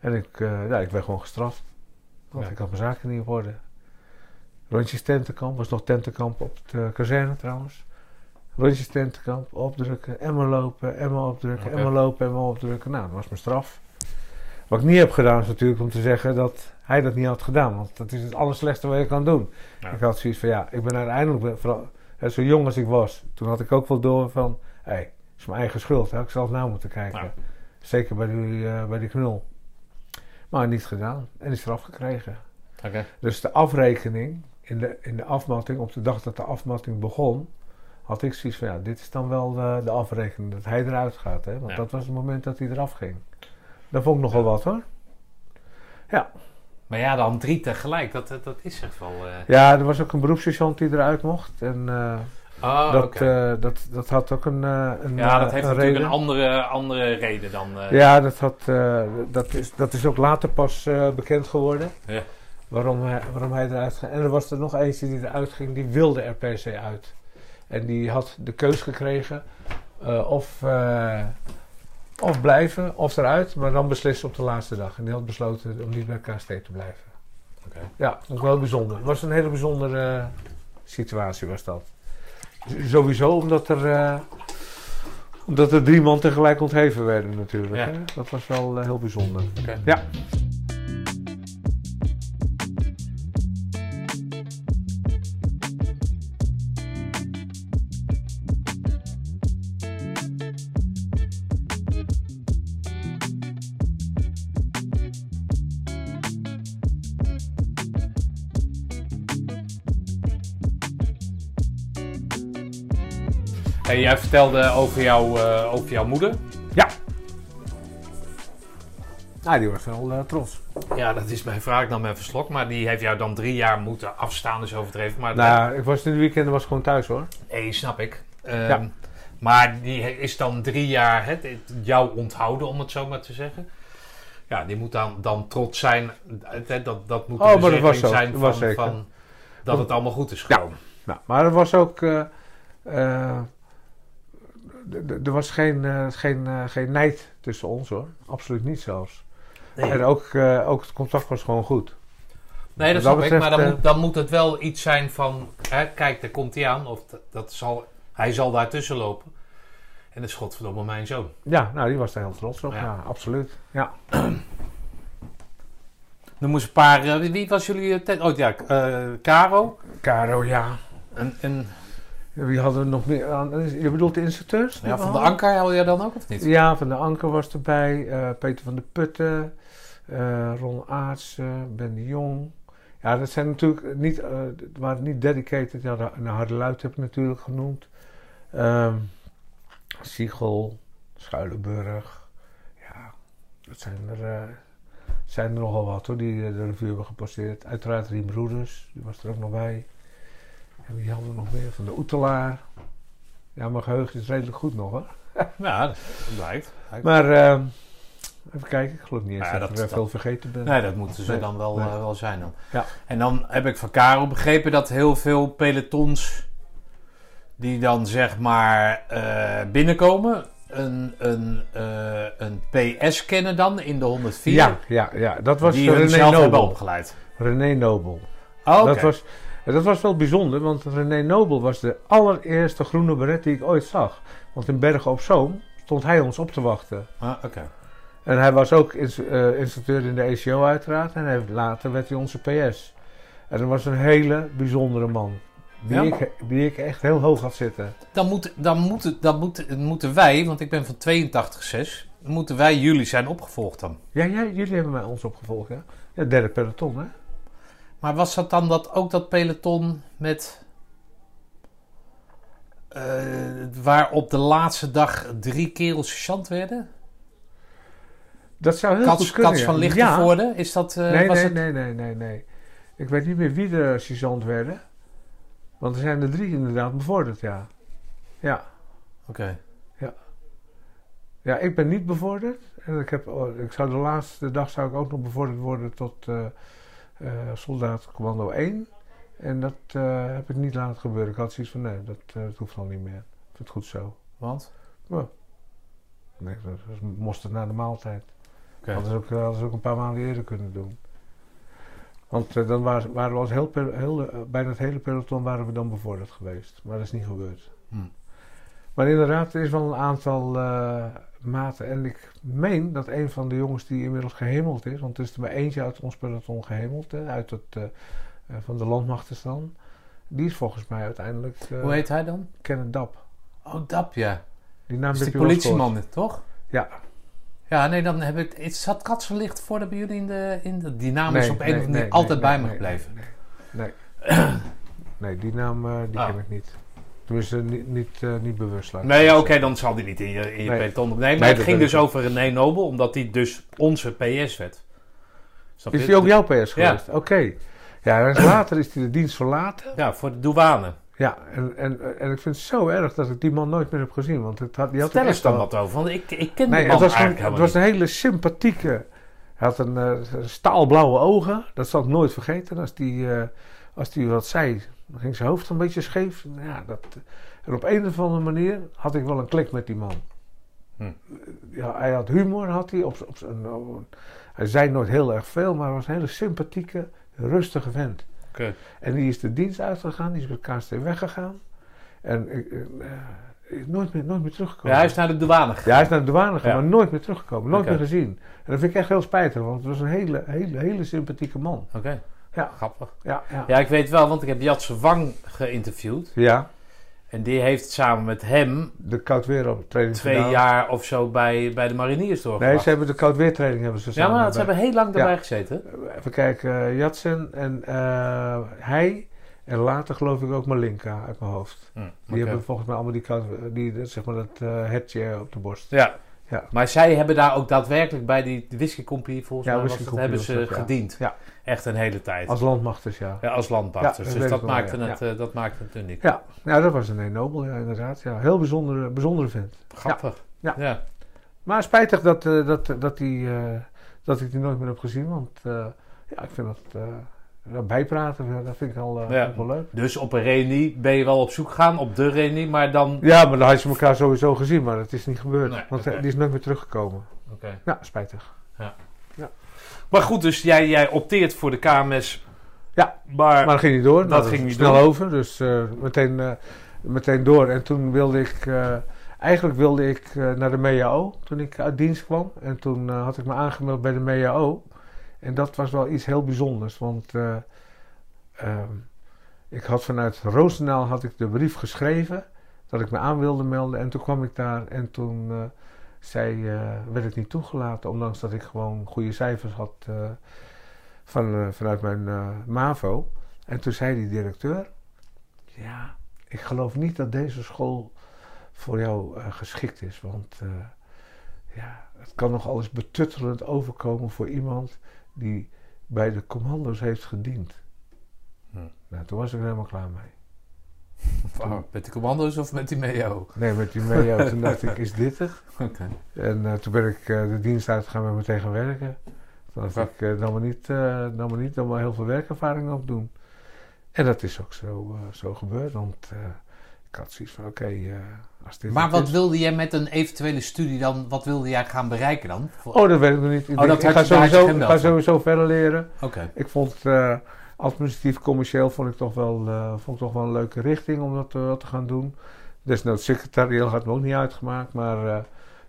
En ik, ja, ik werd gewoon gestraft. Want Ja. ik had mijn zaken niet op orde. Rondjes tentenkamp, was nog tentenkamp op de kazerne trouwens. Rondjes tentenkamp, opdrukken, en maar lopen, en maar opdrukken, en maar lopen, en maar opdrukken. Nou, dat was mijn straf. Wat ik niet heb gedaan is natuurlijk om te zeggen dat hij dat niet had gedaan. Want dat is het allerslechtste wat je kan doen. Ja. Ik had zoiets van, ja, ik ben uiteindelijk, vooral, hè, zo jong als ik was, toen had ik ook wel door van, hé, het is mijn eigen schuld. Had ik zelf nou moeten kijken. Ja. Zeker bij die, eh, bij die knul. Maar niet gedaan. En die straf gekregen. Dus de afrekening in de, in de afmatting, op de dag dat de afmatting begon, had ik zoiets van, ja, dit is dan wel de, de afrekening, dat hij eruit gaat. Hè? Want Ja. dat was het moment dat hij eraf ging. Dat vond ik nogal wat hoor. Maar ja, dan drie tegelijk, dat, dat, is echt wel... eh Ja, er was ook een beroepssergeant die eruit mocht. En eh, Oh, dat, eh, dat, dat had ook een, eh, een ja, dat eh, heeft een natuurlijk reden. een andere, andere reden dan... eh, Ja, dat, had, eh, dat, is, dat is ook later pas eh, bekend geworden. Ja. Waarom, hij, waarom hij eruit ging. En er was er nog eentje die eruit ging, die wilde er per se uit. En die had de keus gekregen eh, of, eh, of blijven of eruit, maar dan beslissen op de laatste dag. En die had besloten om niet bij KST te blijven. Ja, ook wel bijzonder. Het was een hele bijzondere situatie was dat. Z- Sowieso omdat er, eh, omdat er drie man tegelijk ontheven werden natuurlijk. Ja. Hè? Dat was wel heel bijzonder. Ja. Hey, jij vertelde over, jou, eh, over jouw moeder. Nou, die was wel eh, trots. Ja, dat is mijn vraag dan mijn verslok. Maar die heeft jou dan drie jaar moeten afstaan, dus overdreven. Maar Nou, ik was in de weekenden was gewoon thuis hoor. nee, snap ik. Ehm, Ja. Maar die is dan drie jaar het, jou onthouden, om het zo maar te zeggen. Ja, die moet dan, dan trots zijn. Het- Dat, dat moet Oh, een maar dat was verzekering zo. zijn Dat van, was zeker. van dat het allemaal goed is Ja. gekomen. Nou, maar er was ook. eh, eh, er was geen, eh, geen, eh, geen nijd tussen ons hoor. Absoluut niet zelfs. En ook, eh, ook het contact was gewoon goed. Nee, dat Wat snap dat ik. Maar dan, dan moet het wel iets zijn van... Hè, kijk, daar komt hij aan. Of dat, dat zal, hij zal daar tussen lopen. En dat is godverdomme mijn zoon. Ja, nou, die was daar heel trots op. Ja. Ja, absoluut. Ja. *clears throat* Er moest een paar... wie was jullie... Oh ja, eh Caro. Caro, ja. En, en Wie hadden we nog meer aan? Je bedoelt de instructeurs? ja, van de? Anker had jij dan ook of niet? Ja, van de Anker was erbij. eh, Peter van de Putten. eh, Ron Aartsen. Ben de Jong. Ja, dat zijn natuurlijk niet, het waren niet dedicated. Ja, de, de Harde Luid heb ik natuurlijk genoemd. Ehm Siegel. Schuilenburg. Ja, dat zijn er, zijn er nogal wat hoor, die de revue hebben gepasseerd. Uiteraard Riem Broeders, die was er ook nog bij. En wie hadden we nog meer? Van de Oetelaar. Ja, mijn geheugen is redelijk goed nog hoor. *laughs* Ja, dat blijkt. Maar ehm, Even kijken, ik geloof niet eens Ja, dat, ik er dat- veel vergeten ben. Nee, dat moeten ze Nee, dan wel, nee. eh, wel zijn dan. Ja. En dan heb ik van Karel begrepen dat heel veel pelotons die dan zeg maar eh, binnenkomen, een, een, eh, een PS kennen dan in de 104. Ja, ja, ja, dat was die René zelf hebben Nobel. opgeleid. René Nobel. Oh, oké. Dat, was, dat was wel bijzonder, want René Nobel was de allereerste groene beret die ik ooit zag. Want in Bergen op Zoom stond hij ons op te wachten. Ah, oké. En hij was ook ins- eh, instructeur in de ECO uiteraard. En hij, later werd hij onze PS. En dat was een hele bijzondere man. Die, Ja? ik, die ik echt heel hoog had zitten. Dan, moet, dan, moeten, dan moeten, moeten wij, want ik ben van 82,6, moeten wij jullie zijn opgevolgd dan. Ja, ja, jullie hebben mij ons opgevolgd, hè? Ja, derde peloton, hè? Maar was dat dan dat, ook dat peloton met. eh, waar op de laatste dag drie kerels sergeant werden? Dat zou heel Kats, goed kunnen. Kats van ja. Lichtenvoorde? Is dat. eh, nee, was nee, het... nee, nee, nee, nee. Ik weet niet meer wie de sergeant werden. Want er zijn er drie inderdaad bevorderd, ja. Ja. Oké. Ja, ik ben niet bevorderd. En ik, heb, oh, ik zou de laatste dag zou ik ook nog bevorderd worden tot eh, soldaat commando 1. En dat eh, heb ik niet laten gebeuren. Ik had zoiets van, nee, dat, eh, dat hoeft al niet meer. Ik vind het goed zo. Want? Nee, dat is mosterd na de maaltijd. Oké. Hadden ze ook, hadden ze ook een paar maanden eerder kunnen doen. Want eh, dan waren, waren we als heel, heel, eh, bijna het hele peloton waren we dan bevorderd geweest. Maar dat is niet gebeurd. Hm. Maar inderdaad, er is wel een aantal eh, maten. En ik meen dat een van de jongens die inmiddels gehemeld is... want er is er maar eentje uit ons peloton gehemeld, hè, uit het, eh, eh, van de landmachtenstan. Die is volgens mij uiteindelijk eh Hoe heet hij dan? Kenneth Dap. Oh, Dap, ja. Die naam is die gehoord. politieman, toch? Ja. Ja, nee, dan heb ik. Het zat Katsenlicht voor de bij jullie in de. In de die naam is Nee, op een of andere nee, manier altijd bij me gebleven. Nee, nee. die naam die Ah. ken ik niet. Tenminste, niet, niet, eh, niet bewust. laat ik Nee, het ja, oké, dan zal die niet in je, in je Nee. peloton. Nee, maar Nee, het ging dus over René Nobel, omdat hij dus onze PS werd. Snap Is die ook jouw PS Ja. geweest? Oké. Ja, en *clears throat* later is hij de dienst verlaten. Ja, voor de douane. Ja, en, en, en ik vind het zo erg dat ik die man nooit meer heb gezien. Want het had, die had het eens dan wat over, want ik, ik ken Nee, die het man was, gewoon, eigenlijk het was een hele sympathieke. Hij had een eh, staalblauwe ogen. Dat zal ik nooit vergeten. Als die, eh, als die wat zei, dan ging zijn hoofd een beetje scheef. Ja, dat, en op een of andere manier had ik wel een klik met die man. Hm. Ja, hij had humor, had hij. Op, op op- hij zei nooit heel erg veel, maar hij was een hele sympathieke, rustige vent. Oké. En die is de dienst uitgegaan, die is met KST weggegaan. En ik, eh, nooit, meer, nooit meer teruggekomen. Ja, hij is naar de douane gegaan. Ja, hij is naar de douane gegaan, Ja. maar nooit meer teruggekomen. Nooit meer gezien. En dat vind ik echt heel spijtig, want het was een hele, hele, hele sympathieke man. Oké, Ja, grappig. ja, ja. Ja, ik weet wel, want ik heb Jatse Wang geïnterviewd. Ja, En die heeft samen met hem de koudweertraining twee gedaan. jaar of zo bij, bij de mariniers doorgebracht. Nee, ze hebben de koudweertraining hebben ze ja, samen. maar ze hebben heel lang erbij Ja. gezeten. Even kijken, eh, Jatsen en eh, hij en later geloof ik ook Malinka uit mijn hoofd. Hm, Die hebben volgens mij allemaal die, koud, die zeg maar dat eh hetje op de borst. Ja. Ja. Maar zij hebben daar ook daadwerkelijk bij die whisky company volgens Ja, mij was whisky dat, hebben ze dat, ja. gediend. Ja. Echt een hele tijd. Als landmachters, ja. ja, als landbachters. Ja, dat dus dat maakte, ja. het, eh, dat maakte het uniek. Ja, ja dat was een Nobel, ja, inderdaad. Ja, heel bijzondere, bijzondere vent. Grappig. Ja. ja. Maar spijtig dat, eh, dat, dat, die, eh, dat ik die nooit meer heb gezien. Want eh, ja, ik vind dat eh, bijpraten, eh, dat vind ik al, eh, Ja. wel leuk. Dus op een reunie ben je wel op zoek gegaan, op de reunie, maar dan... Ja, maar dan had je elkaar sowieso gezien, maar het is niet gebeurd. Nee, want eh, die is nooit meer teruggekomen. Oké. Ja, spijtig. Maar goed, dus jij, jij opteert voor de KMS. Ja, Maar, Maar dat ging niet door. Dat Nou, ging niet snel door. over, dus eh, meteen, eh, meteen door. En toen wilde ik, eh, eigenlijk wilde ik naar de MEAO toen ik uit dienst kwam. En toen had ik me aangemeld bij de MEAO. En dat was wel iets heel bijzonders, want eh, ehm, ik had vanuit Roosendaal had ik de brief geschreven dat ik me aan wilde melden. En toen kwam ik daar en toen zei, eh, werd ik niet toegelaten, ondanks dat ik gewoon goede cijfers had eh, van, eh, vanuit mijn MAVO. En toen zei die directeur: Ja, ik geloof niet dat deze school voor jou geschikt is. Want ja, het kan nog alles betuttelend overkomen voor iemand die bij de commando's heeft gediend. Hm. Nou, toen was ik er helemaal klaar mee. *laughs* Met die commando's of met die MEO? Nee, met die Meo. toen dacht ik, is dit? Oké. En eh, toen ben ik eh, de dienst uitgegaan met meteen gaan werken. Toen dacht ik, eh, dan maar niet, dan maar niet, dan maar heel veel werkervaring opdoen. En dat is ook zo, zo gebeurd, want ik had zoiets van, oké, als dit Maar wat is- wilde jij met een eventuele studie dan, wat wilde jij gaan bereiken dan? Oh, dat weet ik nog niet. Ik, Oh, denk, dat ik ga, sowieso, ik ga sowieso verder leren. Oké. Ik vond eh, administratief commercieel vond ik toch wel, eh, vond ik toch wel een leuke richting om dat, eh, te gaan doen. Desnoods secretarieel had me ook niet uitgemaakt, maar eh,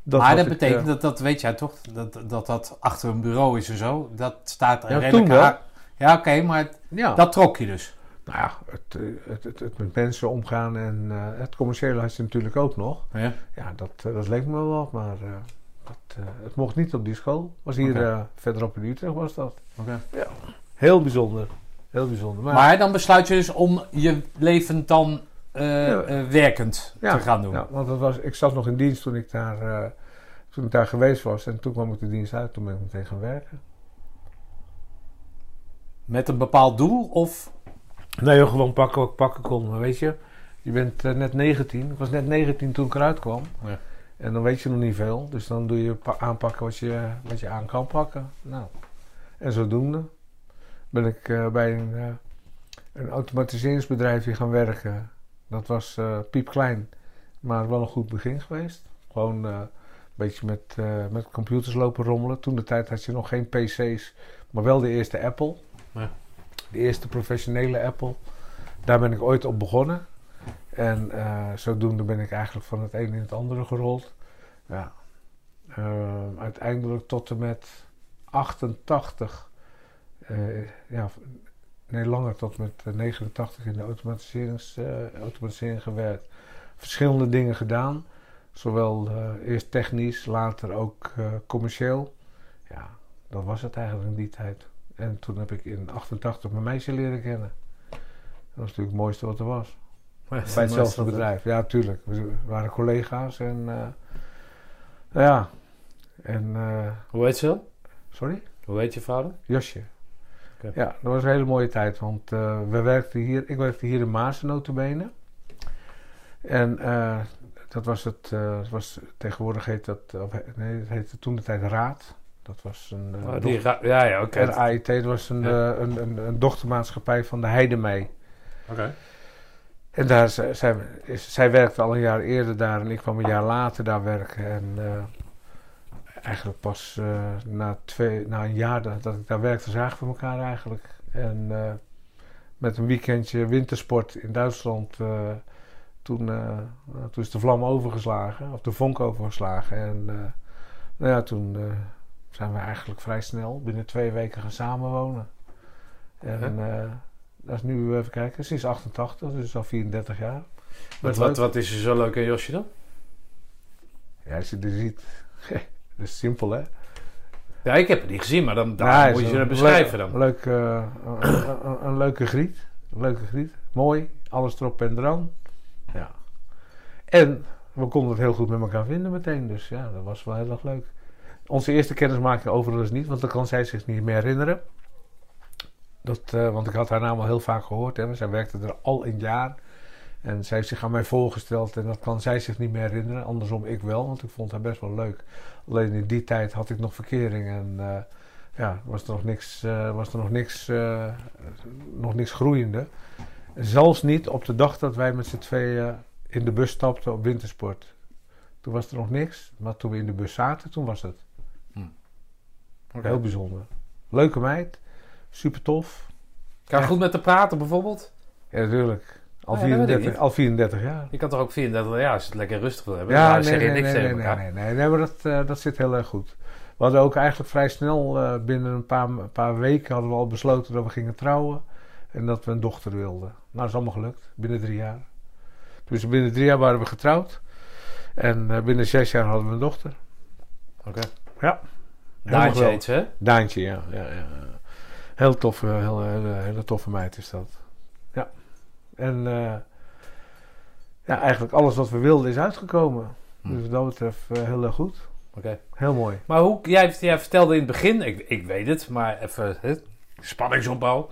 dat maar dat ik, betekent, dat, dat weet jij toch, dat, dat dat achter een bureau is en zo. Dat staat er Ja, redelijk toen wel. Ja, oké, maar ja. dat trok je dus. Nou ja, het, het, het, het met mensen omgaan en het commerciële had je natuurlijk ook nog. Ja. Ja, dat, dat leek me wel wat, maar dat, het mocht niet op die school. Was hier Oké. eh, verderop in Utrecht was dat. Oké. Heel bijzonder. Heel bijzonder. Maar, Maar dan besluit je dus om je leven dan eh, Ja. eh, werkend ja, te gaan doen. Ja, want dat was, ik zat nog in dienst toen ik, daar, eh, toen ik daar geweest was. En toen kwam ik de dienst uit. Toen ben ik meteen gaan werken. Met een bepaald doel of... Nee, joh, gewoon pakken wat ik pakken kon. Maar weet je, je bent net 19. Ik was net 19 toen ik eruit kwam. Ja. En dan weet je nog niet veel. Dus dan doe je pa- aanpakken wat je, wat je aan kan pakken. Nou, en zodoende ben ik eh, bij een, eh, een automatiseringsbedrijfje gaan werken. Dat was eh piepklein, maar wel een goed begin geweest. Gewoon een beetje met, met computers lopen rommelen. Toen de tijd had je nog geen PC's, maar wel de eerste Apple. Ja. De eerste professionele Apple. Daar ben ik ooit op begonnen. En zodoende ben ik eigenlijk van het een in het andere gerold. Ja. Eh, uiteindelijk tot en met 88. Eh, ja, nee, langer tot met eh, 89 in de automatiserings, eh, automatisering gewerkt. Verschillende dingen gedaan. Zowel eh, eerst technisch, later ook eh, commercieel. Ja, dat was het eigenlijk in die tijd. En toen heb ik in 88 mijn meisje leren kennen. Dat was natuurlijk het mooiste wat er was. Bij hetzelfde bedrijf, ja, tuurlijk. We waren collega's en. eh, ja. En. eh, Hoe heet ze? sorry? Hoe heet je vader? Josje. Ja, dat was een hele mooie tijd, want eh, we werkten hier, ik werkte hier in Maarsen notabene. En eh, dat was het, eh, het was, tegenwoordig heet dat, of, nee, het heette toen de tijd Raad. Dat was een, Oh, die ja, ja, oké. dochter- RAIT, dat was een, Ja. een, een, een dochtermaatschappij van de Heidemee. Oké. En daar, zij, zij werkte al een jaar eerder daar en ik kwam een jaar later daar werken. En eigenlijk pas eh, na, twee, na een jaar dat, dat ik daar werkte, zagen we elkaar eigenlijk. En eh, met een weekendje wintersport in Duitsland, eh, toen, toen is de vlam overgeslagen, of de vonk overgeslagen. En nou ja, toen zijn we eigenlijk vrij snel binnen twee weken gaan samenwonen. En dat is nu, even kijken, sinds 88, dus al 34 jaar. Wat, wat, wat is er zo leuk aan Josje dan? Ja, als je dit ziet. *laughs* dat is simpel, hè? Ja, ik heb het niet gezien, maar dan, dan Ja, moet je ze beschrijven leuk- dan. Leuk, eh, een, een- een leuke griet. Een leuke griet. Mooi. Alles erop en eraan. Ja. En we konden het heel goed met elkaar vinden meteen. Dus ja, dat was wel heel erg leuk. Onze eerste kennismaking overigens niet, want dat kan zij zich niet meer herinneren. Dat, eh, want ik had haar naam al heel vaak gehoord. Hè. Zij werkte er al een jaar. En zij heeft zich aan mij voorgesteld en dat kan zij zich niet meer herinneren. Andersom ik wel, want ik vond haar best wel leuk. Alleen in die tijd had ik nog verkering en eh, ja, was er nog niks, eh, was er nog niks, eh, nog niks groeiende. Zelfs niet op de dag dat wij met z'n tweeën in de bus stapten op wintersport. Toen was er nog niks, maar toen we in de bus zaten, toen was het. Oké. Heel bijzonder. Leuke meid, super tof. Kan je goed met te praten bijvoorbeeld? Ja, natuurlijk. Al, Ja, dat weet ik 34, niet. al 34 jaar. Je kan toch ook 34 jaar, als je het lekker rustig wil hebben. Ja, dan nee, zeg je nee, niks nee, tegen nee, nee, nee, nee, nee, maar dat, eh, dat zit heel erg goed. We hadden ook eigenlijk vrij snel, eh, binnen een paar, een paar weken, hadden we al besloten dat we gingen trouwen. En dat we een dochter wilden. Nou, dat is allemaal gelukt, binnen drie jaar. Dus binnen drie jaar waren we getrouwd. En eh, binnen zes jaar hadden we een dochter. Oké. Ja. Daantje heet ze, hè? Daantje, ja. ja, ja. Heel toffe, heel, hele, hele toffe meid is dat. En eh, ja, eigenlijk alles wat we wilden is uitgekomen. Hm. Dus wat dat betreft eh, heel erg goed. Oké. Heel mooi. Maar hoe, jij, jij vertelde in het begin, ik, ik weet het, maar even hè, spanningsopbouw.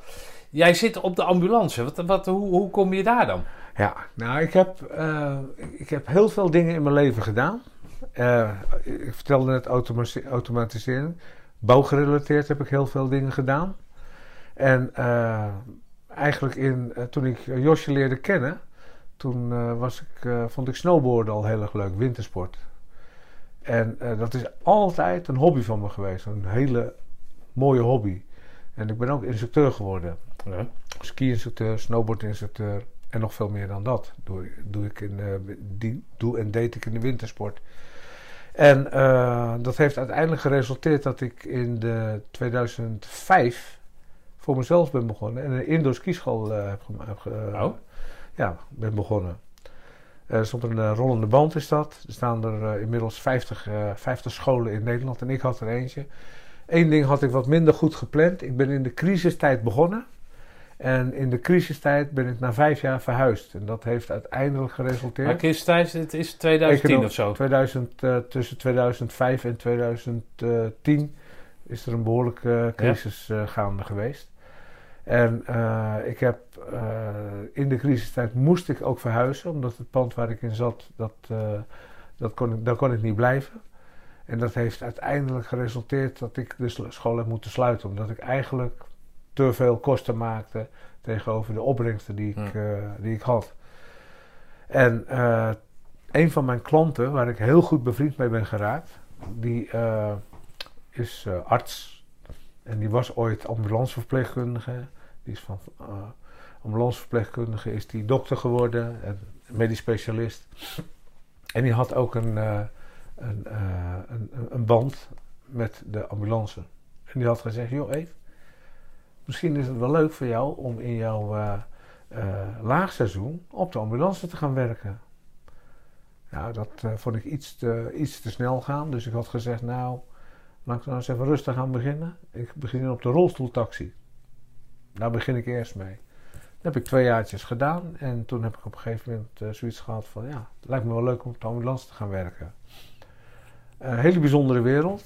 Jij zit op de ambulance. Wat, wat, hoe, hoe kom je daar dan? Ja, nou, ik heb, eh, ik heb heel veel dingen in mijn leven gedaan. Ik vertelde net automati- automatiseren. Bouwgerelateerd heb ik heel veel dingen gedaan. En eigenlijk in, eh, toen ik Josje leerde kennen, toen eh, was ik, eh, vond ik snowboarden al heel erg leuk, wintersport. En eh, dat is altijd een hobby van me geweest, een hele mooie hobby. En ik ben ook instructeur geworden. Ja. Ski-instructeur, snowboardinstructeur en nog veel meer dan dat. Doe, doe, ik in, eh, die, doe en deed ik in de wintersport. En eh, dat heeft uiteindelijk geresulteerd dat ik in de 2005 voor mezelf ben begonnen. En een indoor skischool eh, heb, heb Oh. ja, ben begonnen. Er stond een eh, rollende band is dat. Er staan er inmiddels 50, eh, 50 scholen in Nederland en ik had er eentje. Eén ding had ik wat minder goed gepland. Ik ben in de crisistijd begonnen. En in de crisistijd ben ik na vijf jaar verhuisd. En dat heeft uiteindelijk geresulteerd. Maar Chris Thijs, het is 2010 Econo- of zo. 2000, eh, tussen 2005 en 2010 is er een behoorlijke crisis gaande geweest. En eh, ik heb eh, in de crisistijd moest ik ook verhuizen, omdat het pand waar ik in zat, dat, eh, dat kon ik, daar kon ik niet blijven. En dat heeft uiteindelijk geresulteerd dat ik de school heb moeten sluiten, omdat ik eigenlijk te veel kosten maakte tegenover de opbrengsten die ik, die ik had. En een van mijn klanten, waar ik heel goed bevriend mee ben geraakt, die is arts. En die was ooit ambulanceverpleegkundige. Die is van eh, ambulanceverpleegkundige is die dokter geworden, en medisch specialist. En die had ook een, eh, een, eh, een, een band met de ambulance. En die had gezegd, joh Eve, misschien is het wel leuk voor jou om in jouw eh, eh, laagseizoen op de ambulance te gaan werken. Nou, dat eh, vond ik iets te, iets te snel gaan. Dus ik had gezegd, nou, laat ik nou eens even rustig aan beginnen. Ik begin op de rolstoeltaxi. Daar begin ik eerst mee. Dat heb ik twee jaartjes gedaan. En toen heb ik op een gegeven moment eh, zoiets gehad van, ja, het lijkt me wel leuk om op de ambulance te gaan werken. Een hele bijzondere wereld.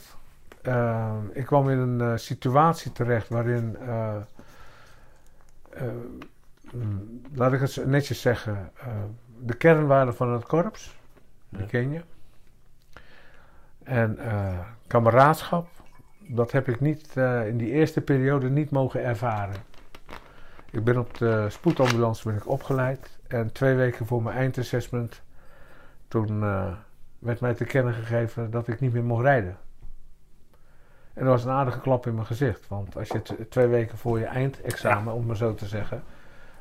Eh, ik kwam in een eh, situatie terecht waarin, eh, eh, mm, laat ik het netjes zeggen, eh, de kernwaarden van het korps, die ken je. En eh, kameraadschap, dat heb ik niet, eh, in die eerste periode niet mogen ervaren. Ik ben op de spoedambulance ben ik opgeleid. En twee weken voor mijn eindassessment, toen eh, werd mij te kennen gegeven dat ik niet meer mocht rijden. En dat was een aardige klap in mijn gezicht. Want als je twee weken voor je eindexamen, om maar zo te zeggen,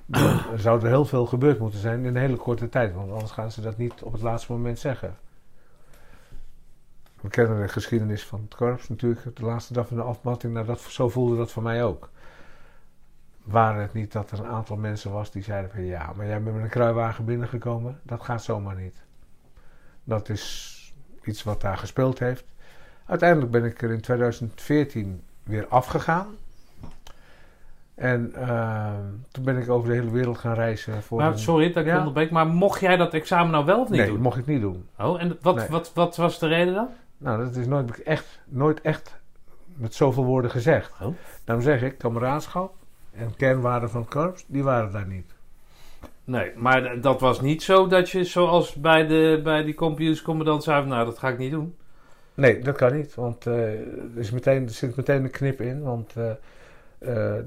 dan zou er heel veel gebeurd moeten zijn in een hele korte tijd. Want anders gaan ze dat niet op het laatste moment zeggen. We kennen de geschiedenis van het korps natuurlijk. De laatste dag van de afmatting, nou dat, zo voelde dat voor mij ook. Waren het niet dat er een aantal mensen was die zeiden van ja, maar jij bent met een kruiwagen binnengekomen, dat gaat zomaar niet. Dat is iets wat daar gespeeld heeft. Uiteindelijk ben ik er in 2014 weer afgegaan. En eh, toen ben ik over de hele wereld gaan reizen. Voor Maar een- sorry dat ik Ja. onderbreek, maar mocht jij dat examen nou wel of niet nee, doen? dat mocht ik niet doen. Oh, en wat, Nee. wat, wat was de reden dan? Nou, dat is nooit echt, nooit echt met zoveel woorden gezegd. Oh. Daarom zeg ik, kameraadschap en kernwaarden van korps, die waren daar niet. Nee, maar dat was niet zo dat je zoals bij, de, bij die computerscommandant zei nou dat ga ik niet doen. Nee, dat kan niet, want eh, er, is meteen, er zit meteen een knip in. Want eh, eh,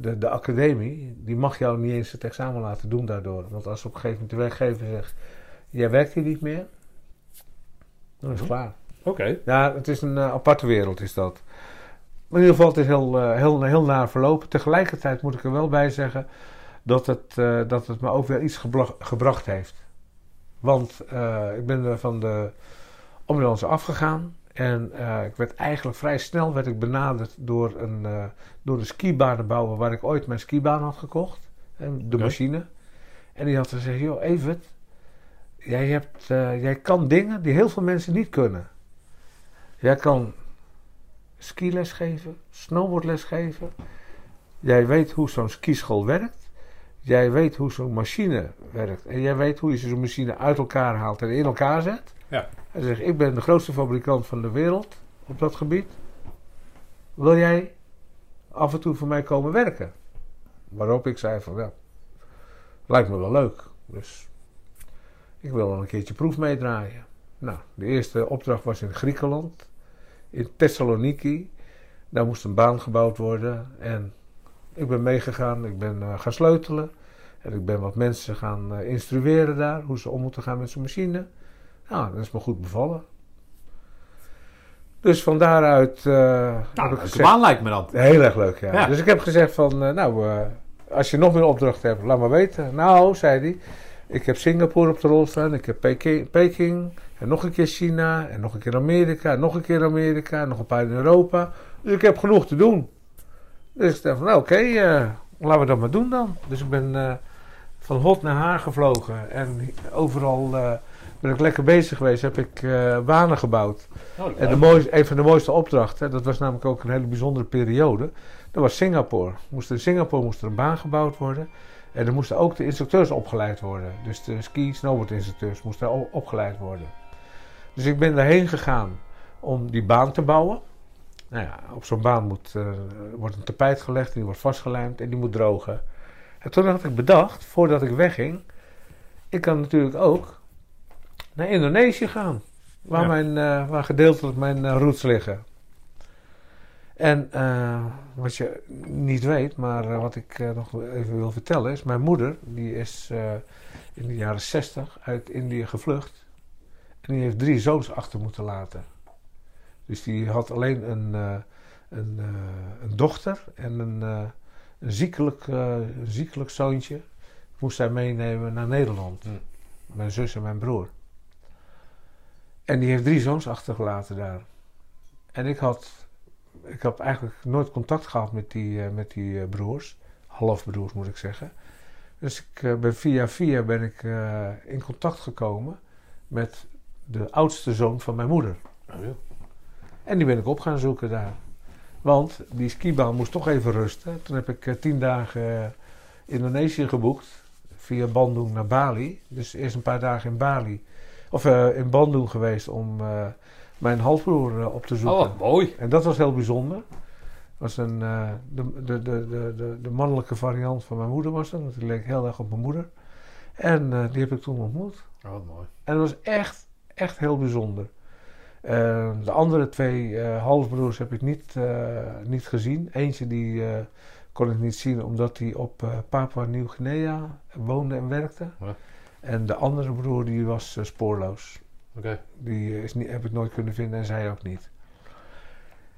de, de academie, die mag jou niet eens het examen laten doen daardoor. Want als op een gegeven moment de werkgever zegt, jij werkt hier niet meer, dan is het Mhm. klaar. Oké. Ja, het is een eh, aparte wereld is dat. Maar in ieder geval, het is heel, eh, heel, heel naar verlopen. Tegelijkertijd moet ik er wel bij zeggen dat het, eh, dat het me ook weer iets gebracht heeft. Want ik ben er van de ambulance afgegaan. En ik werd eigenlijk vrij snel werd ik benaderd door een, eh door een skibanenbouwer waar ik ooit mijn skibaan had gekocht. En de machine. En die had gezegd, joh Evert, jij, hebt, jij kan dingen die heel veel mensen niet kunnen. Jij kan skiles geven, snowboardles geven. Jij weet hoe zo'n skischool werkt. Jij weet hoe zo'n machine werkt. En jij weet hoe je zo'n machine uit elkaar haalt en in elkaar zet. Ja. Hij zegt, ik ben de grootste fabrikant van de wereld op dat gebied. Wil jij af en toe voor mij komen werken? Waarop ik zei van, ja, lijkt me wel leuk. Dus ik wil wel een keertje proef meedraaien. Nou, de eerste opdracht was in Griekenland, in Thessaloniki. Daar moest een baan gebouwd worden en ik ben meegegaan, ik ben eh, gaan sleutelen. En ik ben wat mensen gaan eh, instrueren daar, hoe ze om moeten gaan met zo'n machine. Nou, dat is me goed bevallen. Dus van daaruit eh, Nou, heb ik gezegd... baan lijkt me dan. Heel erg leuk, ja. Ja. Dus ik heb gezegd van, nou, als je nog meer opdrachten hebt, laat maar weten. Nou, zei hij, ik heb Singapore op de rol staan, ik heb Peking, Peking en nog een keer China, en nog een keer Amerika, en nog een keer Amerika, en nog een paar in Europa. Dus ik heb genoeg te doen. Dus ik dacht van, nou oké, eh, laten we dat maar doen dan. Dus ik ben eh, van hot naar haar gevlogen en overal eh, ben ik lekker bezig geweest. Heb ik banen gebouwd. Oh, En de mooiste, een van de mooiste opdrachten, dat was namelijk ook een hele bijzondere periode, dat was Singapore. Moest in Singapore moest er een baan gebouwd worden. En er moesten ook de instructeurs opgeleid worden. Dus de ski snowboard instructeurs moesten opgeleid worden. Dus ik ben daarheen gegaan om die baan te bouwen. Nou ja, op zo'n baan moet, eh, wordt een tapijt gelegd, en die wordt vastgelijmd en die moet drogen. En toen had ik bedacht, voordat ik wegging, ik kan natuurlijk ook naar Indonesië gaan. Waar, Ja. mijn, eh, waar gedeeltelijk mijn eh, roots liggen. En wat je niet weet, maar wat ik nog even wil vertellen is... Mijn moeder, die is in de jaren 60 uit Indië gevlucht. En die heeft drie zoons achter moeten laten. Dus die had alleen een, eh, een, eh, een dochter en een, eh, een, ziekelijk, ziekelijk zoontje. Moest zij meenemen naar Nederland. Hm. Mijn zus en mijn broer. En die heeft drie zoons achtergelaten daar. En ik had, ik heb eigenlijk nooit contact gehad met die, met die broers. Halfbroers moet ik zeggen. Dus ik ben via via ben ik in contact gekomen met de oudste zoon van mijn moeder. Oh, ja. En die ben ik op gaan zoeken daar. Want die skibaan moest toch even rusten. Toen heb ik eh, tien dagen eh, Indonesië geboekt. Via Bandung naar Bali. Dus eerst een paar dagen in Bali. Of eh, in Bandung geweest om mijn halfbroer op te Oh, zoeken. wat mooi. En dat was heel bijzonder. was een, de, de, de, de, mannelijke variant van mijn moeder was dat. Die leek heel erg op mijn moeder. En die heb ik toen ontmoet. Oh, mooi. En dat was echt, echt heel bijzonder. Eh, de andere twee eh, halfbroers heb ik niet, eh, niet gezien. Eentje die eh, kon ik niet zien omdat hij op eh, Papua Nieuw-Guinea woonde en werkte. Ja. En de andere broer die was spoorloos. Oké. Die is niet, heb ik nooit kunnen vinden en zij ook niet.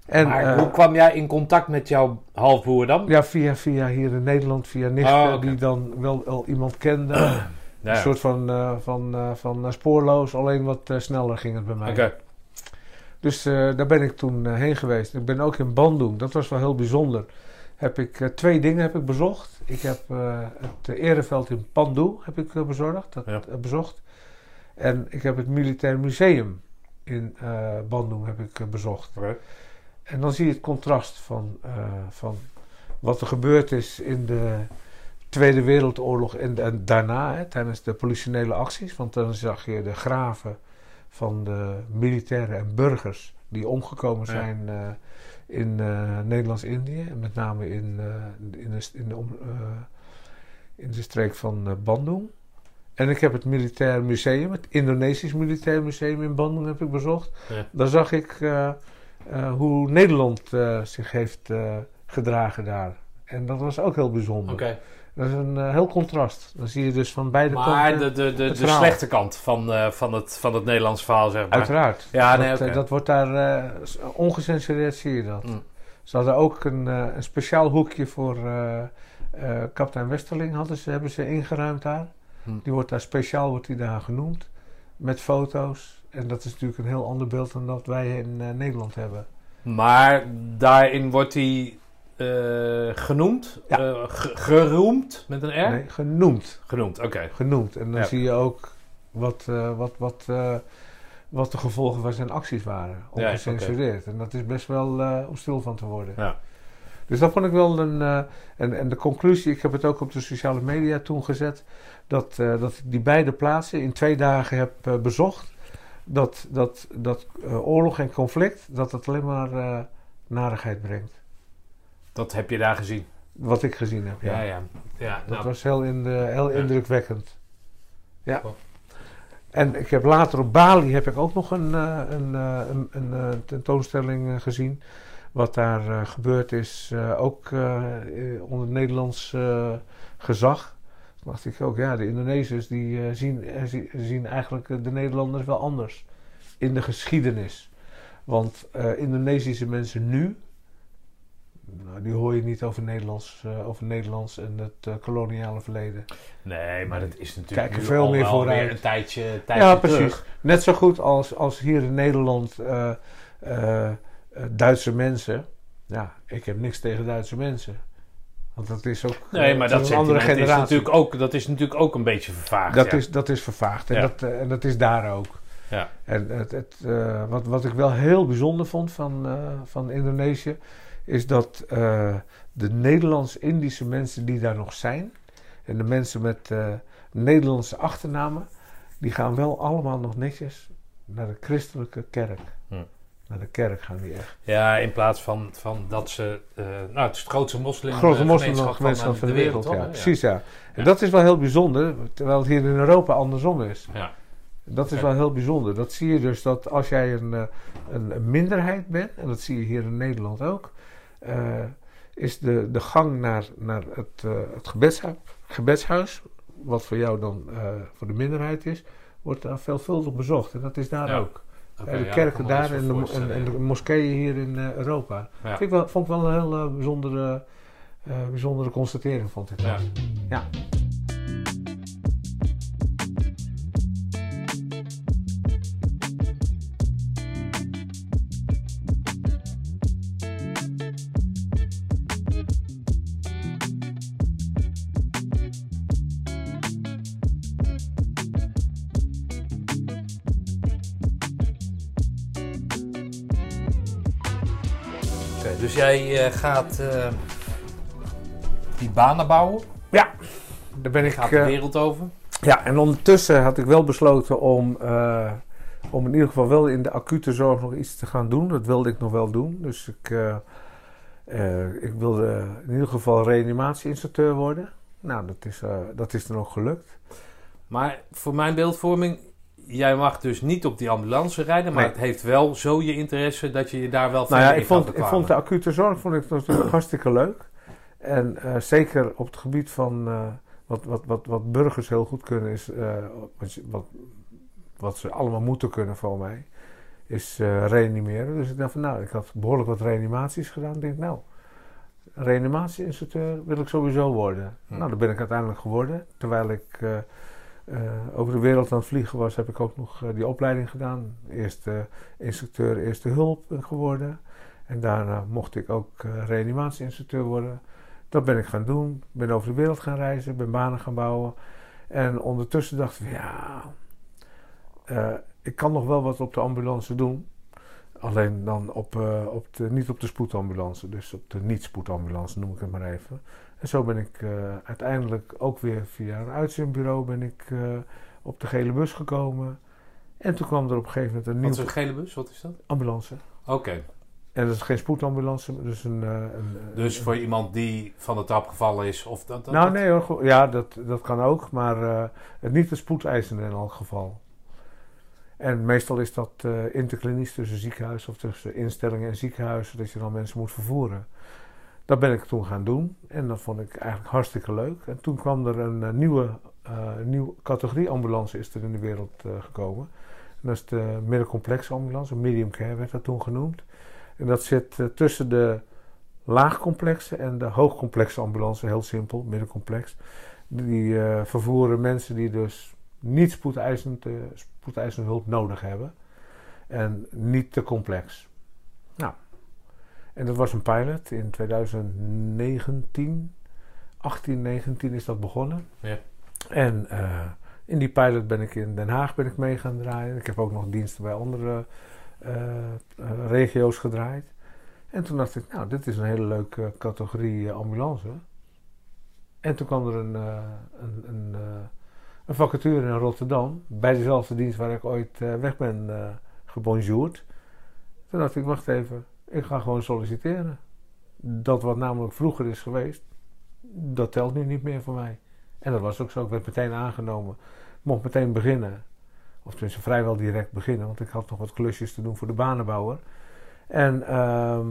En, maar eh, hoe kwam jij in contact met jouw halfbroer dan? ja, via, via hier in Nederland, via nichten Oh, die dan wel al iemand kende. Ja. Een soort van, eh, van, eh, van eh, spoorloos, alleen wat sneller ging het bij mij. Dus daar ben ik toen heen geweest. Ik ben ook in Bandung. Dat was wel heel bijzonder. Heb ik twee dingen heb ik bezocht. Ik heb het ereveld in Pandu heb ik bezorgd, dat, Ja. bezocht. En ik heb het militair museum in Bandung heb ik bezocht. En dan zie je het contrast van, van wat er gebeurd is in de Tweede Wereldoorlog en, en daarna, hè, tijdens de politionele acties. Want dan zag je de graven van de militairen en burgers die omgekomen Ja. zijn eh, in eh, Nederlands-Indië. En met name in, eh, in, de, in, de, in de streek van Bandung. En ik heb het Militair Museum, het Indonesisch Militair Museum in Bandung heb ik bezocht. Ja. Daar zag ik hoe Nederland zich heeft gedragen daar. En dat was ook heel bijzonder. Dat is een eh, heel contrast. Dan zie je dus van beide Maar kanten. de, de, de, de verhaal. slechte kant van, eh, van, het, van het Nederlands verhaal, zeg maar. Uiteraard. Ja, dat, nee, eh, dat wordt daar s- ongecensureerd zie je dat. Mm. Ze hadden ook een, een speciaal hoekje voor kapitein Westerling hadden ze, hebben ze ingeruimd daar. Hm. Die wordt daar speciaal wordt die daar genoemd. Met foto's. En dat is natuurlijk een heel ander beeld dan dat wij in Nederland hebben. Maar daarin wordt hij eh, genoemd, Ja. eh, ge- geroemd met een R? Nee, genoemd. Genoemd, oké. Genoemd. En dan Ja. zie je ook wat, eh, wat, wat, wat de gevolgen van zijn acties waren. Ja, Ongecensureerd. En dat is best wel om stil van te worden. Ja. Dus dat vond ik wel een. en, en de conclusie, ik heb het ook op de sociale media toen gezet. Dat, dat ik die beide plaatsen in twee dagen heb bezocht. Dat, dat, dat oorlog en conflict, dat het alleen maar narigheid brengt. Dat heb je daar gezien. Wat ik gezien heb. Ja. Ja, ja. ja Dat nou, was heel, in de, heel indrukwekkend. Ja. Cool. En ik heb later op Bali heb ik ook nog een, eh, een, eh, een, een, eh, tentoonstelling gezien. Wat daar gebeurd is, ook onder Nederlands gezag. Toen dacht ik ook, ja, de Indonesiërs die zien, zie- zien eigenlijk de Nederlanders wel anders in de geschiedenis. Want Indonesische mensen nu, nou, die hoor je niet over Nederlands, eh, over Nederlands en het eh, koloniale verleden. Nee, maar dat is natuurlijk Kijken nu veel al meer vooruit. weer een tijdje, tijdje Ja, terug. precies. Net zo goed als, als hier in Nederland eh, Duitse mensen. Ja, ik heb niks tegen Duitse mensen. Want dat is ook Nee, maar dat een andere sentiment is generatie. natuurlijk ook, dat is natuurlijk ook een beetje vervaagd. dat, ja. is, dat is vervaagd. En, Ja. dat, en dat is daar ook. Ja. En het, het, wat, wat ik wel heel bijzonder vond van, van Indonesië... is dat eh, de Nederlands-Indische mensen die daar nog zijn... en de mensen met eh, Nederlandse achternamen... die gaan wel allemaal nog netjes naar de christelijke kerk. Hm. Naar de kerk gaan die echt. Ja, in plaats van, van dat ze... eh, nou, het is het grootste moslim Grote moslimgemeenschap van, de wereld, ja. Precies, ja. En Ja. dat is wel heel bijzonder, terwijl het hier in Europa andersom is. Ja. Dat is wel heel bijzonder. Dat zie je dus dat als jij een, een, een minderheid bent, en dat zie je hier in Nederland ook, eh, is de, de gang naar, naar het, eh, het gebedshuis, gebedshuis, wat voor jou dan eh, voor de minderheid is, wordt daar veelvuldig bezocht. En dat is daar Ja. ook. De kerken daar en de, en, de moskeeën hier in Europa. Ja. Vind ik wel, vond ik wel een heel bijzondere, bijzondere constatering, vond ik. Ja. dat. Ja. Jij eh, gaat eh, die banen bouwen? ja, daar ben ik... Gaat de eh, wereld over? Ja, en ondertussen had ik wel besloten om, om in ieder geval wel in de acute zorg nog iets te gaan doen. Dat wilde ik nog wel doen. Dus ik, ik wilde in ieder geval reanimatie-instructeur worden. Nou, dat is, dat is dan ook gelukt. Maar voor mijn beeldvorming, jij mag dus niet op die ambulance rijden, maar Nee. het heeft wel zo je interesse dat je je daar wel Nou verder ja, ik vond, ik vond de acute zorg vond ik natuurlijk hartstikke leuk. En eh, zeker op het gebied van eh, wat, wat, wat, wat burgers heel goed kunnen, is eh, wat, wat, wat ze allemaal moeten kunnen voor mij, is reanimeren. Dus ik dacht van nou, ik had behoorlijk wat reanimaties gedaan. Ik denk nou, reanimatie-instructeur wil ik sowieso worden. Hm. Nou, dat ben ik uiteindelijk geworden. Terwijl ik over de wereld aan het vliegen was, heb ik ook nog eh, die opleiding gedaan. Eerst eh, instructeur eerste hulp geworden. En daarna mocht ik ook eh, reanimatie-instructeur worden. Dat ben ik gaan doen. Ben over de wereld gaan reizen, ben banen gaan bouwen. En ondertussen dacht ik, ja, eh, ik kan nog wel wat op de ambulance doen. Alleen dan op, eh, op de, niet op de spoedambulance, dus op de niet-spoedambulance noem ik het maar even. En zo ben ik eh, uiteindelijk ook weer via een uitzendbureau ben ik eh, op de gele bus gekomen. En toen kwam er op een gegeven moment een Wat nieuwe is een gele bus? Wat is dat? ambulance. Oké, En dat is geen spoedambulance, dus een... eh, een dus een- voor iemand die van de trap gevallen is of dat... dat nou dat- nee hoor, ja dat, dat kan ook, maar het niet de spoedeisende in elk geval. En meestal is dat eh interklinisch tussen ziekenhuis of tussen instellingen en ziekenhuizen, dat je dan mensen moet vervoeren. Dat ben ik toen gaan doen en dat vond ik eigenlijk hartstikke leuk. En toen kwam er een eh, nieuwe, eh, nieuwe categorie ambulance is er in de wereld eh, gekomen. En dat is de middencomplexe ambulance, medium care werd dat toen genoemd. En dat zit tussen de laagcomplexe en de hoogcomplexe ambulance, heel simpel, middencomplex. Die vervoeren mensen die dus niet spoedeisend, spoedeisende hulp nodig hebben. En niet te complex. Nou, en dat was een pilot in 2019. 18, 19 is dat begonnen. Ja. En eh, in die pilot ben ik in Den Haag ben ik mee gaan draaien. Ik heb ook nog diensten bij andere eh, eh, regio's gedraaid. En toen dacht ik, nou, dit is een hele leuke categorie ambulance. En toen kwam er een, een, een, een vacature in Rotterdam. Bij dezelfde dienst waar ik ooit weg ben gebonjourd. Toen dacht ik, wacht even, ik ga gewoon solliciteren. Dat wat namelijk vroeger is geweest, dat telt nu niet meer voor mij. En dat was ook zo. Ik werd meteen aangenomen. Mocht meteen beginnen. Of tenminste vrijwel direct beginnen, want ik had nog wat klusjes te doen voor de banenbouwer. En ehm,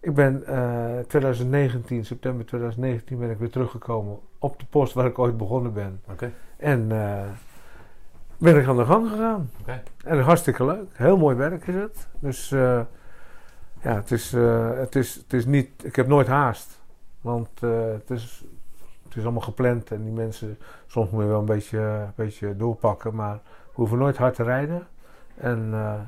ik ben eh 2019, september 2019, ben ik weer teruggekomen op de post waar ik ooit begonnen ben. En eh, ben ik aan de gang gegaan. En hartstikke leuk. Heel mooi werk is het. Dus eh, ja, het is, eh, het, is, het is niet... Ik heb nooit haast. Want eh, het, is, het is allemaal gepland. En die mensen... Soms moet je wel een beetje, een beetje doorpakken. Maar we hoeven nooit hard te rijden. En eh,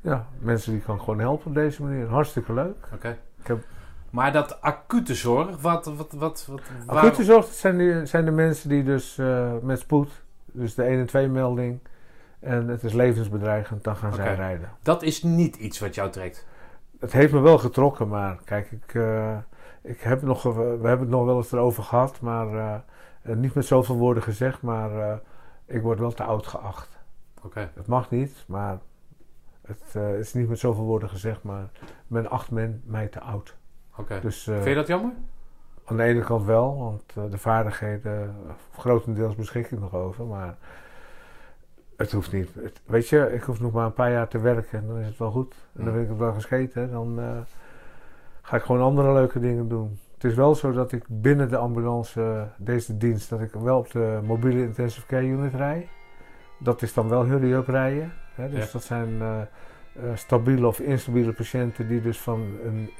ja, mensen die kan ik gewoon helpen op deze manier. Hartstikke leuk. Oké. Ik heb- Maar dat acute zorg, wat... wat, wat, wat Acute zorg zijn, die, zijn de mensen die dus met spoed... Dus de 1 en 2 melding... En het is levensbedreigend, dan gaan zij Oké. rijden. Dat is niet iets wat jou trekt. Het heeft me wel getrokken, maar kijk, ik, eh, ik heb nog, we hebben het nog wel eens erover gehad, maar eh, eh, niet met zoveel woorden gezegd, maar eh, ik word wel te oud geacht. Oké. Het mag niet, maar het eh, is niet met zoveel woorden gezegd, maar men acht men mij te oud. Oké. Dus eh, Vind je dat jammer? aan de ene kant wel, want eh, de vaardigheden, eh, grotendeels beschik ik nog over, maar het hoeft niet. Het- weet je, ik hoef nog maar een paar jaar te werken en dan is het wel goed. En dan Mm. ben ik het wel gescheten. Dan eh, ga ik gewoon andere leuke dingen doen. Het is wel zo dat ik binnen de ambulance, eh, deze dienst, dat ik wel op de mobiele intensive care unit rij. Dat is dan wel hurry-up rijden. Hè? Dus Ja. dat zijn eh, stabiele of instabiele patiënten die dus van een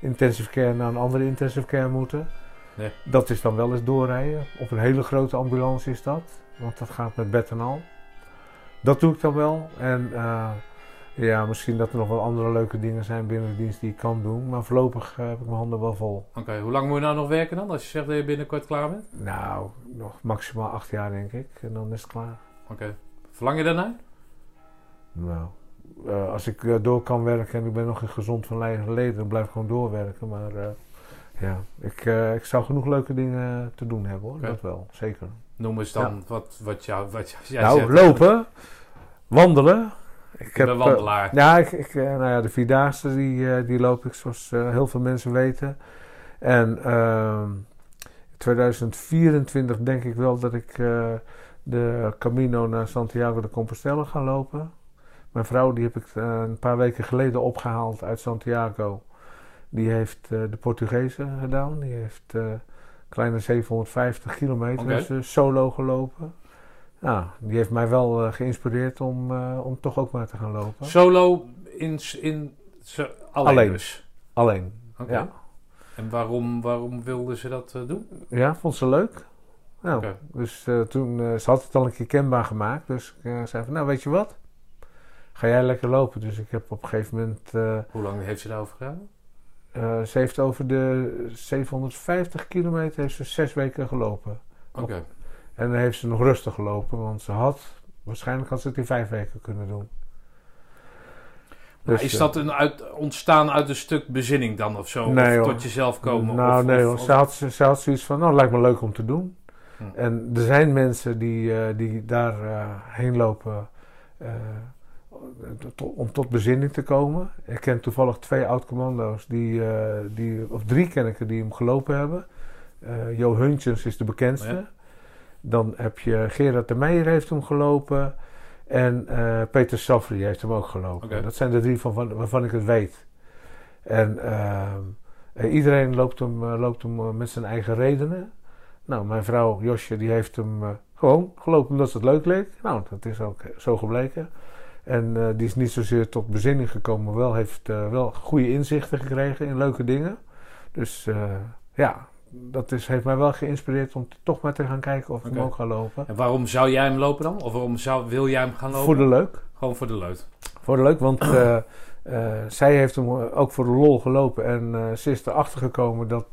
intensive care naar een andere intensive care moeten. Ja. Dat is dan wel eens doorrijden. Op een hele grote ambulance is dat. Want dat gaat met bed en al. Dat doe ik dan wel. En eh, ja, misschien dat er nog wel andere leuke dingen zijn binnen de dienst die ik kan doen. Maar voorlopig eh, heb ik mijn handen wel vol. Oké. Hoe lang moet je nou nog werken dan? Als je zegt dat je binnenkort klaar bent? Nou, nog maximaal acht jaar denk ik. En dan is het klaar. Oké. Verlang je daarna? Nou, eh, als ik door kan werken en ik ben nog gezond van leden, dan blijf ik gewoon doorwerken. Maar ja, ik, ik zou genoeg leuke dingen te doen hebben hoor. Dat wel, zeker. Noem eens dan wat, wat, jou, wat jij nou, zegt. lopen, wandelen. Ik heb, eh, wandelaar. ja, ik, ik, eh, nou ja, de Vierdaagse die, eh, die loop ik zoals heel veel mensen weten. En ehm 2024 denk ik wel dat ik de Camino naar Santiago de Compostela ga lopen. Mijn vrouw die heb ik een paar weken geleden opgehaald uit Santiago. Die heeft de Portugezen gedaan. Die heeft kleine 750 kilometer eh, solo gelopen. Nou, die heeft mij wel eh, geïnspireerd om, eh, om toch ook maar te gaan lopen. Solo in, in alleen, Alleen. dus. Alleen. Ja. En waarom, waarom wilden ze dat doen? Ja, vond ze leuk. Nou, dus toen, ze had het al een keer kenbaar gemaakt. Dus ik zei van, nou weet je wat? Ga jij lekker lopen. Dus ik heb op een gegeven moment, Hoe lang heeft ze daarover gedaan? Eh, ze heeft over de 750 kilometer heeft ze zes weken gelopen. Oké. En dan heeft ze nog rustig gelopen, want ze had, waarschijnlijk had ze het in vijf weken kunnen doen. Dus, is eh, dat een uit, ontstaan uit een stuk bezinning dan of zo? Nee, of tot jezelf komen? Nou, of, nee, of- Ze, had, ze, ze had zoiets van, nou, lijkt me leuk om te doen. Hm. En er zijn mensen die, eh, die daar eh, heen lopen eh, om tot bezinning te komen. Ik ken toevallig twee oud-commando's, die, eh, die, of drie ken ik er, die hem gelopen hebben. Eh Jo Huntjens is de bekendste. Ja. Dan heb je Gerard de Meijer heeft hem gelopen. En eh, Peter Safri heeft hem ook gelopen. Dat zijn de drie van, van- waarvan ik het weet. En eh, iedereen loopt hem, eh, loopt hem eh, met zijn eigen redenen. Nou, mijn vrouw Josje die heeft hem eh, gewoon gelopen omdat ze het leuk leek. Nou, dat is ook zo gebleken. En eh, die is niet zozeer tot bezinning gekomen, maar wel heeft eh, wel goede inzichten gekregen in leuke dingen. Dus eh, ja, dat is, heeft mij wel geïnspireerd om toch maar te gaan kijken of ik hem ook ga lopen. En waarom zou jij hem lopen dan? Of waarom zou, wil jij hem gaan lopen? Voor de leuk. Gewoon voor de leut. Voor de leuk, want zij heeft hem ook voor de lol gelopen. En ze is erachter gekomen dat,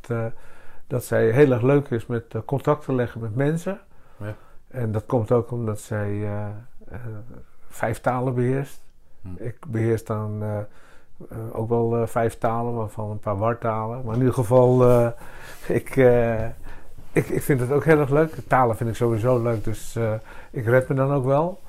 dat zij heel erg leuk is met contact te leggen met mensen. Ja. En dat komt ook omdat zij vijf talen beheerst. Hm. Ik beheers dan eh, eh, ook wel eh, vijf talen, waarvan een paar wartalen. Maar in ieder geval, ik, ik, ik vind het ook heel erg leuk. Talen vind ik sowieso leuk, dus ik red me dan ook wel.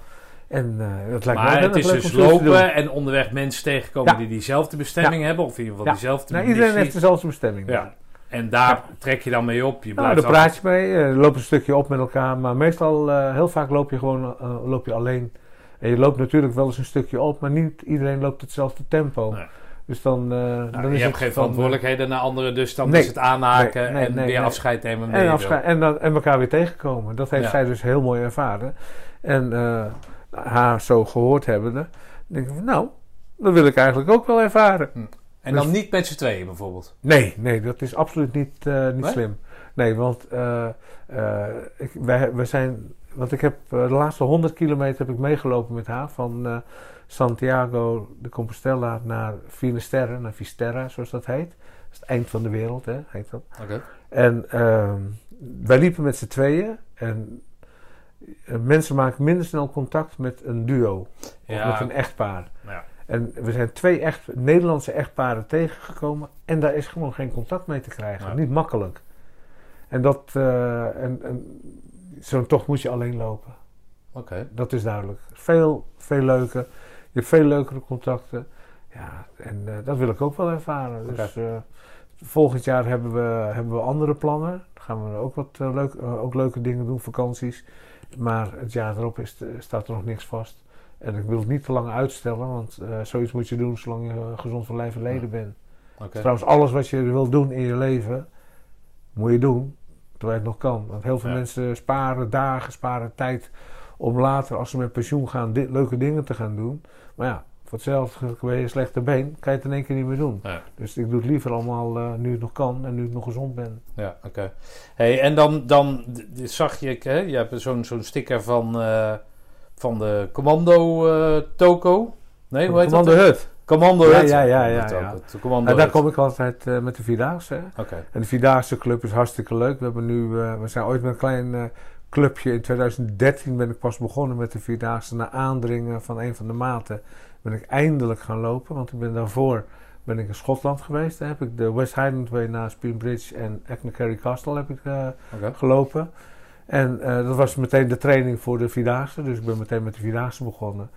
En dat lijkt Maar het is leuk dus lopen en onderweg mensen tegenkomen Ja. die diezelfde bestemming hebben. Of in ieder geval Ja. diezelfde Nou, iedereen heeft dezelfde bestemming. Ja. En daar trek je dan mee op. Je Nou, daar praat je mee, loop een stukje op met elkaar, maar meestal, heel vaak loop je gewoon loop je alleen. En je loopt natuurlijk wel eens een stukje op, maar niet iedereen loopt hetzelfde tempo. Nee. Dus dan, eh, Nou, dan je is hebt het geen van, verantwoordelijkheden naar anderen, dus dan Nee. is het aanhaken Nee, nee, en weer afscheid nemen. En, afscheid- en, dan, en elkaar weer tegenkomen. Dat heeft Ja. zij dus heel mooi ervaren. En eh, haar zo gehoord hebbende, denk ik van nou, dat wil ik eigenlijk ook wel ervaren. wil. En dan niet met z'n tweeën bijvoorbeeld. Nee, nee, dat is absoluut niet, eh, niet slim. Nee, want eh, eh, ik, wij, wij zijn. Want ik heb eh, de laatste 100 kilometer heb ik meegelopen met haar. Van eh, Santiago de Compostela naar Finisterre, naar Fisterra, zoals dat heet. Dat is het eind van de wereld, hè, heet dat. Oké. En ehm, wij liepen met z'n tweeën. En eh, mensen maken minder snel contact met een duo. Of met een echtpaar. Ja. En we zijn twee echt Nederlandse echtparen tegengekomen. En daar is gewoon geen contact mee te krijgen. Ja. Niet makkelijk. En dat... en, en, zo'n tocht moet je alleen lopen. Oké. Dat is duidelijk. Veel, veel leuker. Je hebt veel leukere contacten. Ja, en eh, dat wil ik ook wel ervaren. Dus eh, volgend jaar hebben we, hebben we andere plannen. Dan gaan we ook wat eh, leuk, ook leuke dingen doen, vakanties. Maar het jaar erop is, staat er nog niks vast. En ik wil het niet te lang uitstellen, want zoiets moet je doen zolang je gezond van lijf en leden bent. Oké. Trouwens, alles wat je wil doen in je leven, moet je doen terwijl je het nog kan. Want heel veel Ja. mensen sparen dagen, sparen tijd om later, als ze met pensioen gaan, dit, leuke dingen te gaan doen. Maar ja, voor hetzelfde ben je een slechte been, kan je het in één keer niet meer doen. Ja. Dus ik doe het liever allemaal eh, nu het nog kan en nu ik nog gezond ben. Ja, oké. Hey, en dan, dan zag je, hè, je hebt zo'n zo'n sticker van, eh, van de Commando eh, Toko. Nee, hoe heet Commando dat? Hut. Commando Ja, ja, ja, ja, ja. En daar kom ik altijd eh, met de Vierdaagse. Oké. En de Vierdaagse Club is hartstikke leuk. We, hebben nu, eh, we zijn ooit met een klein eh, clubje. In 2013 ben ik pas begonnen met de Vierdaagse. Na aandringen van een van de maten ben ik eindelijk gaan lopen. Want ik ben daarvoor ben ik in Schotland geweest. Daar heb ik de West Highland Way naar Spinbridge en Achnacarry Castle heb ik, Oké. gelopen. En dat was meteen de training voor de Vierdaagse. Dus ik ben meteen met de Vierdaagse begonnen.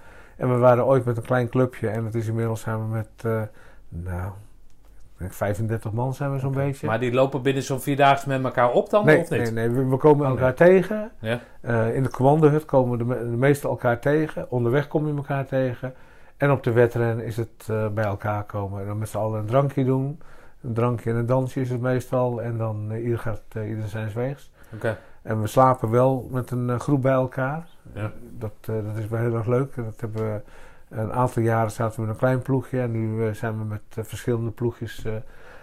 En we waren ooit met een klein clubje. En het is inmiddels zijn we met, eh, nou, ik denk 35 man zijn we zo'n beetje. Maar die lopen binnen zo'n vierdaagse met elkaar op dan, Nee, of niet? nee, nee, we, we komen elkaar tegen. Ja. Eh, in de commandohut komen de, de meesten elkaar tegen. Onderweg kom je elkaar tegen. En op de wedren is het eh, bij elkaar komen. En dan met z'n allen een drankje doen. Een drankje en een dansje is het meestal. En dan ieder gaat ieder zijn weegs. Oké. En we slapen wel met een eh, groep bij elkaar. Ja. Dat, eh, dat is wel heel erg leuk. Dat hebben we, een aantal jaren zaten we met een klein ploegje. En nu eh, zijn we met verschillende ploegjes...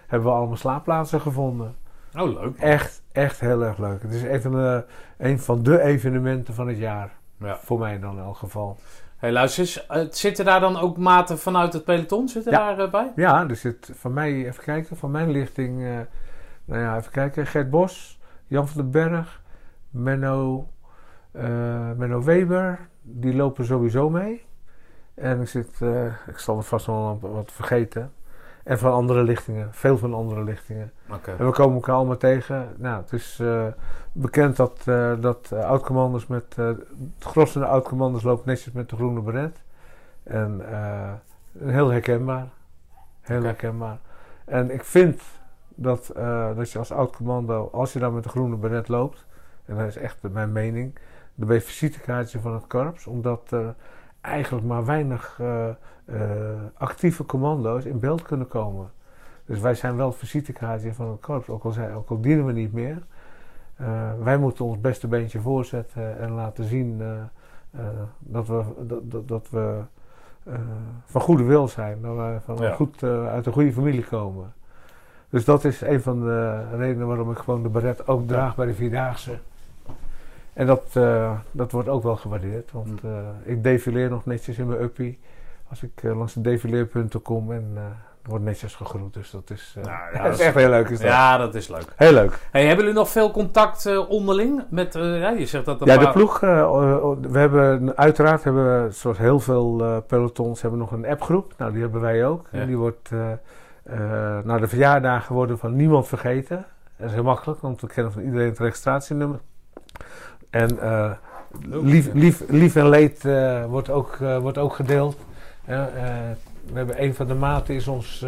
hebben we allemaal slaapplaatsen gevonden. Oh, leuk. Echt, echt heel erg leuk. Het is even een, een van de evenementen van het jaar. Ja. Voor mij dan in elk geval. Hey, luister eens. zitten daar dan ook maten vanuit het peloton? Zitten Ja. daar bij? Ja, er zit van mij, even kijken, van mijn lichting... nou ja, even kijken. Gert Bos, Jan van den Berg, Menno, Menno Weber. Die lopen sowieso mee. En ik zit, eh, ik zal er vast wel wat vergeten. En van andere lichtingen. Veel van andere lichtingen. Oké. En we komen elkaar allemaal tegen. Nou, het is eh, bekend dat, eh dat oud-commanders met... het gros van de oud-commanders loopt netjes met de groene beret. En heel herkenbaar. Heel herkenbaar. En ik vind dat, dat je als oud-commando, als je dan met de groene beret loopt... En dat is echt mijn mening. Je visitekaartje van het korps. Omdat er eigenlijk maar weinig eh, eh, actieve commando's in beeld kunnen komen. Dus wij zijn wel het visitekaartje van het korps, ook al, zijn, ook al dienen we niet meer. Eh, wij moeten ons beste beentje voorzetten en laten zien dat we, dat, dat, dat we van goede wil zijn. Dat we van Ja. goed, uit een goede familie komen. Dus dat is een van de redenen waarom ik gewoon de beret ook draag bij de Vierdaagse. En dat, eh, dat wordt ook wel gewaardeerd, want eh, ik defileer nog netjes in mijn uppie. Als ik eh, langs de defileerpunten kom en er wordt netjes gegroet. Dus dat is, Nou, ja, *laughs* dat is echt heel leuk. Is dat. Ja, dat is leuk. Heel leuk. Hey, hebben jullie nog veel contact onderling? Met, ja, je zegt dat Ja, de ploeg. we hebben uiteraard hebben we, zoals heel veel pelotons, hebben nog een appgroep. Nou, die hebben wij ook. Ja. En die wordt naar de verjaardagen worden van niemand vergeten. Dat is heel makkelijk, want we kennen van iedereen het registratienummer. En eh, lief, lief, lief en leed eh, wordt, ook, eh, wordt ook gedeeld. We hebben een van de maten is ons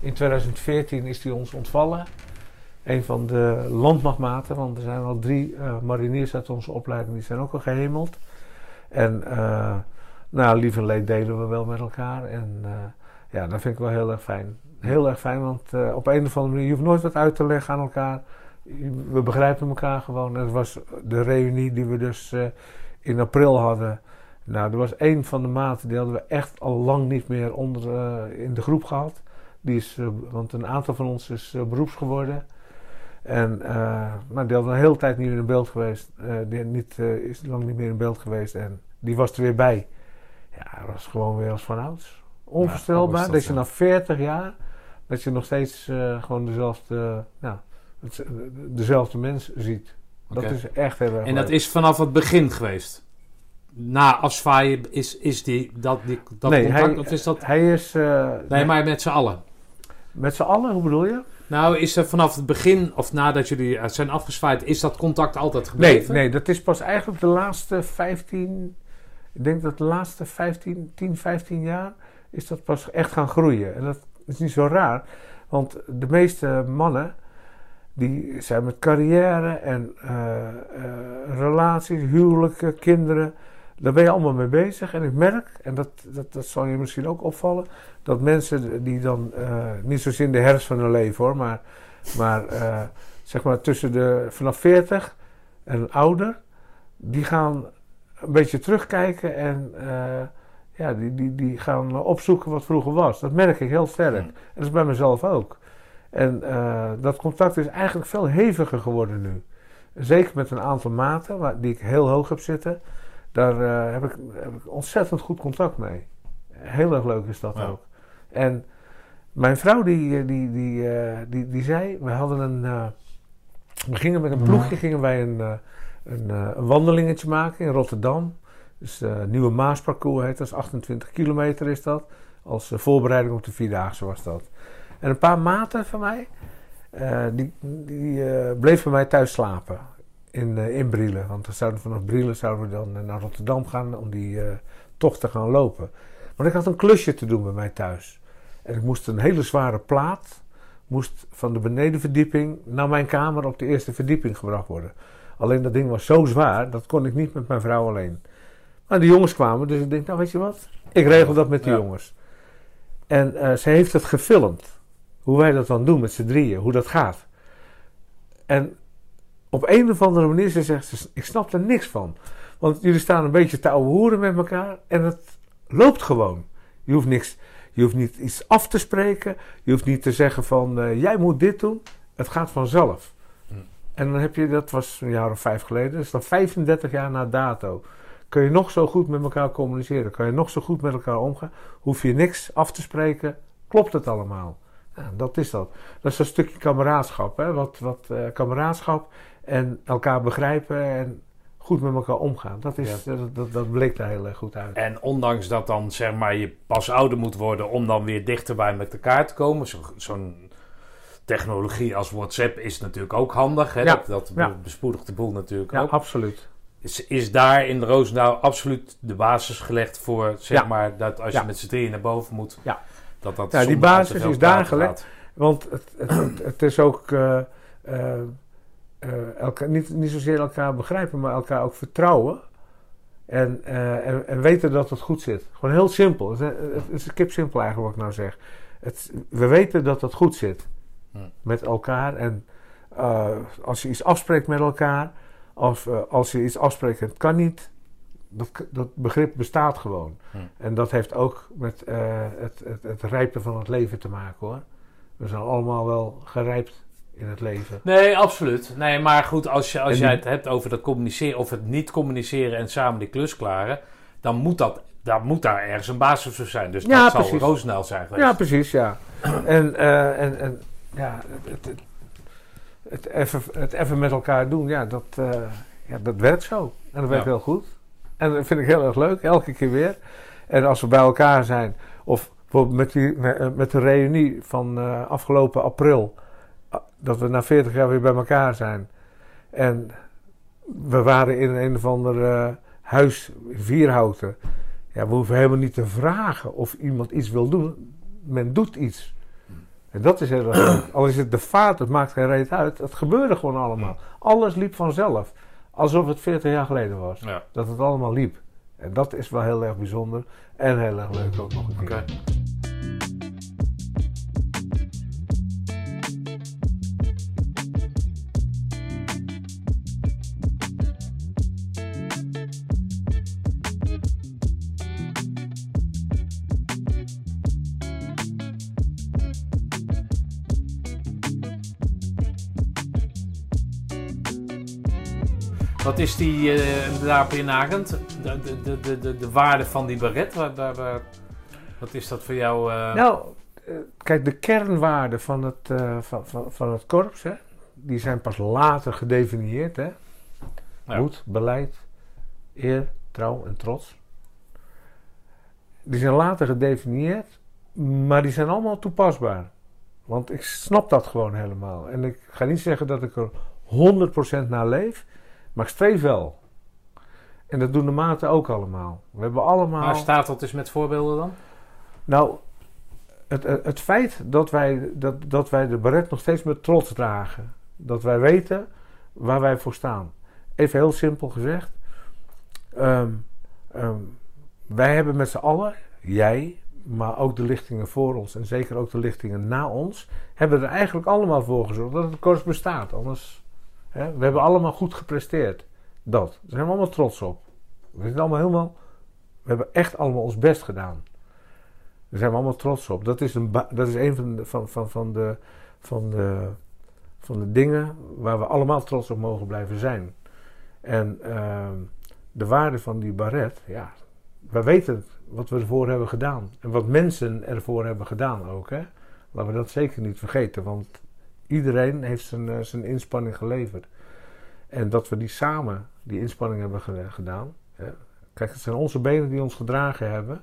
in 2014 is die ons ontvallen. een van de landmachtmaten, want er zijn al drie mariniers uit onze opleiding, die zijn ook al gehemeld. En nou, lief en leed delen we wel met elkaar. En ja, dat vind ik wel heel erg fijn. Heel erg fijn, want op een of andere manier, je hoeft nooit wat uit te leggen aan elkaar. We begrijpen elkaar gewoon. Dat was de reunie die we dus in april hadden. Nou, er was één van de maten, die hadden we echt al lang niet meer onder in de groep gehad. Die is, want een aantal van ons is beroeps geworden. En, maar die had een hele tijd niet meer in beeld geweest. Die niet, is lang niet meer in beeld geweest. En die was er weer bij. Ja, dat was gewoon weer als van ouds. Onvoorstelbaar. dat, dat, je na 40 jaar, dat je nog steeds gewoon dezelfde, nou, het, dezelfde mens ziet. Dat is echt heel erg En dat is vanaf het begin geweest? Na afzwaaien is, is die, dat, die, dat nee, contact? Hij, of is dat... hij is... nee, maar met z'n allen? Met z'n allen, hoe bedoel je? Nou, is er vanaf het begin, of nadat jullie zijn afgezwaaid, is dat contact altijd gebleven? Nee, nee, dat is pas eigenlijk de laatste 15, ik denk dat de laatste 15, 10, 15 jaar is dat pas echt gaan groeien. En dat is niet zo raar, want de meeste mannen, die zijn met carrière en uh, uh, relaties, huwelijken, kinderen, daar ben je allemaal mee bezig. En ik merk, en dat, dat, dat zal je misschien ook opvallen, dat mensen die dan, uh, niet zozeer in de herfst van hun leven hoor, maar, maar zeg maar tussen de, vanaf 40 en ouder, die gaan een beetje terugkijken en uh, ja, die, die, die gaan opzoeken wat vroeger was. Dat merk ik heel sterk. En dat is bij mezelf ook. En dat contact is eigenlijk veel heviger geworden nu. Zeker met een aantal maten waar, die ik heel hoog heb zitten. Daar heb, ik, heb ik ontzettend goed contact mee. Heel erg leuk is dat ja. ook. En mijn vrouw die, die, die, die, die zei, we hadden een, we gingen met een ploegje gingen wij een, een, een, wandelingetje maken in Rotterdam. Dus Nieuwe Maasparcours heet dat, 28 kilometer is dat. Als voorbereiding op de Vierdaagse was dat. En een paar maten van mij, die, die bleven bij mij thuis slapen. In, in Brielen. Want we zouden vanaf Brielen zouden we dan naar Rotterdam gaan om die tocht te gaan lopen. Maar ik had een klusje te doen bij mij thuis. En ik moest een hele zware plaat moest van de benedenverdieping naar mijn kamer op de eerste verdieping gebracht worden. Alleen dat ding was zo zwaar, dat kon ik niet met mijn vrouw alleen. Maar de jongens kwamen, dus ik denk, nou weet je wat, ik regel dat met de ja. jongens. En uh, ze heeft het gefilmd, hoe wij dat dan doen met z'n drieën, hoe dat gaat. En op een of andere manier, ze zegt, ik snap er niks van. Want jullie staan een beetje te hoeren met elkaar en het loopt gewoon. Je hoeft niks, je hoeft niet iets af te spreken. Je hoeft niet te zeggen van uh, jij moet dit doen. Het gaat vanzelf. Hm. En dan heb je, dat was een jaar of vijf geleden, dus dan 35 jaar na dato. Kun je nog zo goed met elkaar communiceren? Kan je nog zo goed met elkaar omgaan? Hoef je niks af te spreken? Klopt het allemaal? Ja, dat is dat. Dat is een stukje kameraadschap. Hè? Wat, wat uh, kameraadschap en elkaar begrijpen en goed met elkaar omgaan. Dat, is, ja. dat, dat, dat, bleek daar heel erg goed uit. En ondanks dat dan zeg maar je pas ouder moet worden om dan weer dichterbij met elkaar te komen. Zo'n zo technologie als WhatsApp is natuurlijk ook handig. Hè? Ja. Dat, dat ja. bespoedigt de boel natuurlijk ja, ook. absoluut. Is, is daar in Roosendaal absoluut de basis gelegd voor zeg maar dat als je met z'n drieën naar boven moet. Ja, dat, dat ja die basis is daar gelegd. Want het, het, het, het is ook. Uh, uh, uh, elkaar, niet, niet zozeer elkaar begrijpen, maar elkaar ook vertrouwen. En, en, en, weten dat het goed zit. Gewoon heel simpel. Het, het is kip simpel eigenlijk wat ik nou zeg. Het, we weten dat het goed zit. Met elkaar. En als je iets afspreekt met elkaar. Of als je iets afspreekt en het kan niet. Dat, dat begrip bestaat gewoon. Hm. En dat heeft ook met het, het, het rijpen van het leven te maken hoor. We zijn allemaal wel gerijpt in het leven. Nee, absoluut. Nee, maar goed, als, je, als die... jij het hebt over dat communiceren of het niet communiceren en samen die klus klaren, dan moet dat, daar moet daar ergens een basis voor zijn. Dus ja, dat precies. zal Roosendaal zijn geweest. Ja, precies, ja. *clears throat* en, uh, en, en ja, het, het, het, even, het even met elkaar doen, ja, dat, uh, ja, dat werkt zo. En dat werkt ja. heel goed. En dat vind ik heel erg leuk, elke keer weer. En als we bij elkaar zijn, of bijvoorbeeld met, die, met, met de reunie van uh, afgelopen april dat we na 40 jaar weer bij elkaar zijn. En we waren in een of ander uh, huis, Vierhouten. Ja, we hoeven helemaal niet te vragen of iemand iets wil doen. Men doet iets. En dat is heel erg leuk. Al is het de vaart, het maakt geen reet uit. Het gebeurde gewoon allemaal. Alles liep vanzelf. Alsof het 40 jaar geleden was. Ja. Dat het allemaal liep. En dat is wel heel erg bijzonder. En heel erg leuk ook nog een keer. Is die eh daarop inhakend? De, de, de, de, de, de waarde van die baret? Waar, waar, waar- wat is dat voor jou? eh, Nou, eh, kijk, de kernwaarden van het, van, van, van het korps, hè, die zijn pas later gedefinieerd. Hè? Ja. Moed, beleid, eer, trouw en trots. Die zijn later gedefinieerd, maar die zijn allemaal toepasbaar. Want ik snap dat gewoon helemaal. En ik ga niet zeggen dat ik er 100% naar leef, maar ik streef wel. En dat doen de maten ook allemaal. We hebben allemaal. Waar staat dat dus met voorbeelden dan? Nou, het, het, het feit dat wij, dat, dat wij de baret nog steeds met trots dragen. Dat wij weten waar wij voor staan. Even heel simpel gezegd. ehm, ehm, wij hebben met z'n allen, jij, maar ook de lichtingen voor ons en zeker ook de lichtingen na ons, hebben er eigenlijk allemaal voor gezorgd dat het korps bestaat. Anders, we hebben allemaal goed gepresteerd. Dat. Daar zijn we allemaal trots op. We zijn allemaal helemaal, we hebben echt allemaal ons best gedaan. Daar zijn we allemaal trots op. Dat is een, dat is een van, de, van, van, van, de, van, de, van de dingen waar we allemaal trots op mogen blijven zijn. En ehm, de waarde van die baret, ja, we weten wat we ervoor hebben gedaan. En wat mensen ervoor hebben gedaan ook. Hè? Laten we dat zeker niet vergeten, want iedereen heeft zijn, eh, zijn inspanning geleverd. En dat we die samen, die inspanning hebben ge- gedaan. Hè? Kijk, het zijn onze benen die ons gedragen hebben.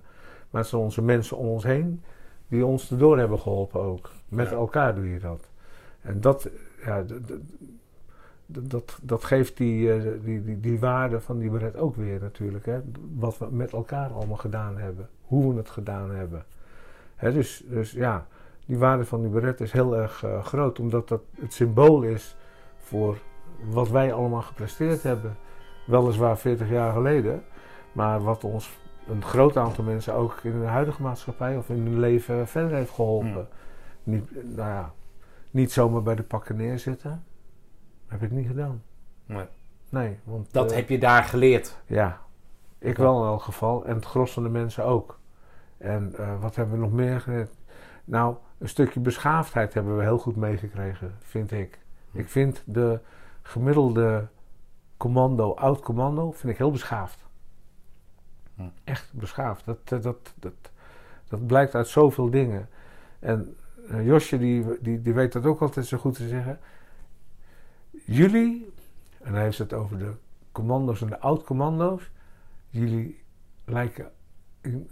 Maar het zijn onze mensen om ons heen die ons erdoor hebben geholpen ook. Met Ja. elkaar doe je dat. En dat, ja, dat, dat geeft die, eh, die, die, die waarde van die beret ook weer natuurlijk. Hè? Wat we met elkaar allemaal gedaan hebben. Hoe we het gedaan hebben. Hè, dus, dus ja, die waarde van die beret is heel erg eh, groot. Omdat dat het symbool is voor wat wij allemaal gepresteerd hebben. Weliswaar 40 jaar geleden. Maar wat ons een groot aantal mensen ook in de huidige maatschappij of in hun leven verder heeft geholpen. Niet, nou ja, niet zomaar bij de pakken neerzitten. Heb ik niet gedaan. Nee. Nee, want Dat eh, heb je daar geleerd. ja, ik wel in elk geval. En het gros van de mensen ook. En eh, wat hebben we nog meer geleerd? Nou, een stukje beschaafdheid hebben we heel goed meegekregen, vind ik. Hm. Ik vind de gemiddelde commando, oud commando, vind ik heel beschaafd. Hm. Echt beschaafd. Dat, dat, dat, dat blijkt uit zoveel dingen. En eh, Josje, die, die, die weet dat ook altijd zo goed te zeggen. Jullie, en hij heeft het over de commando's en de oud-commando's. Jullie lijken in-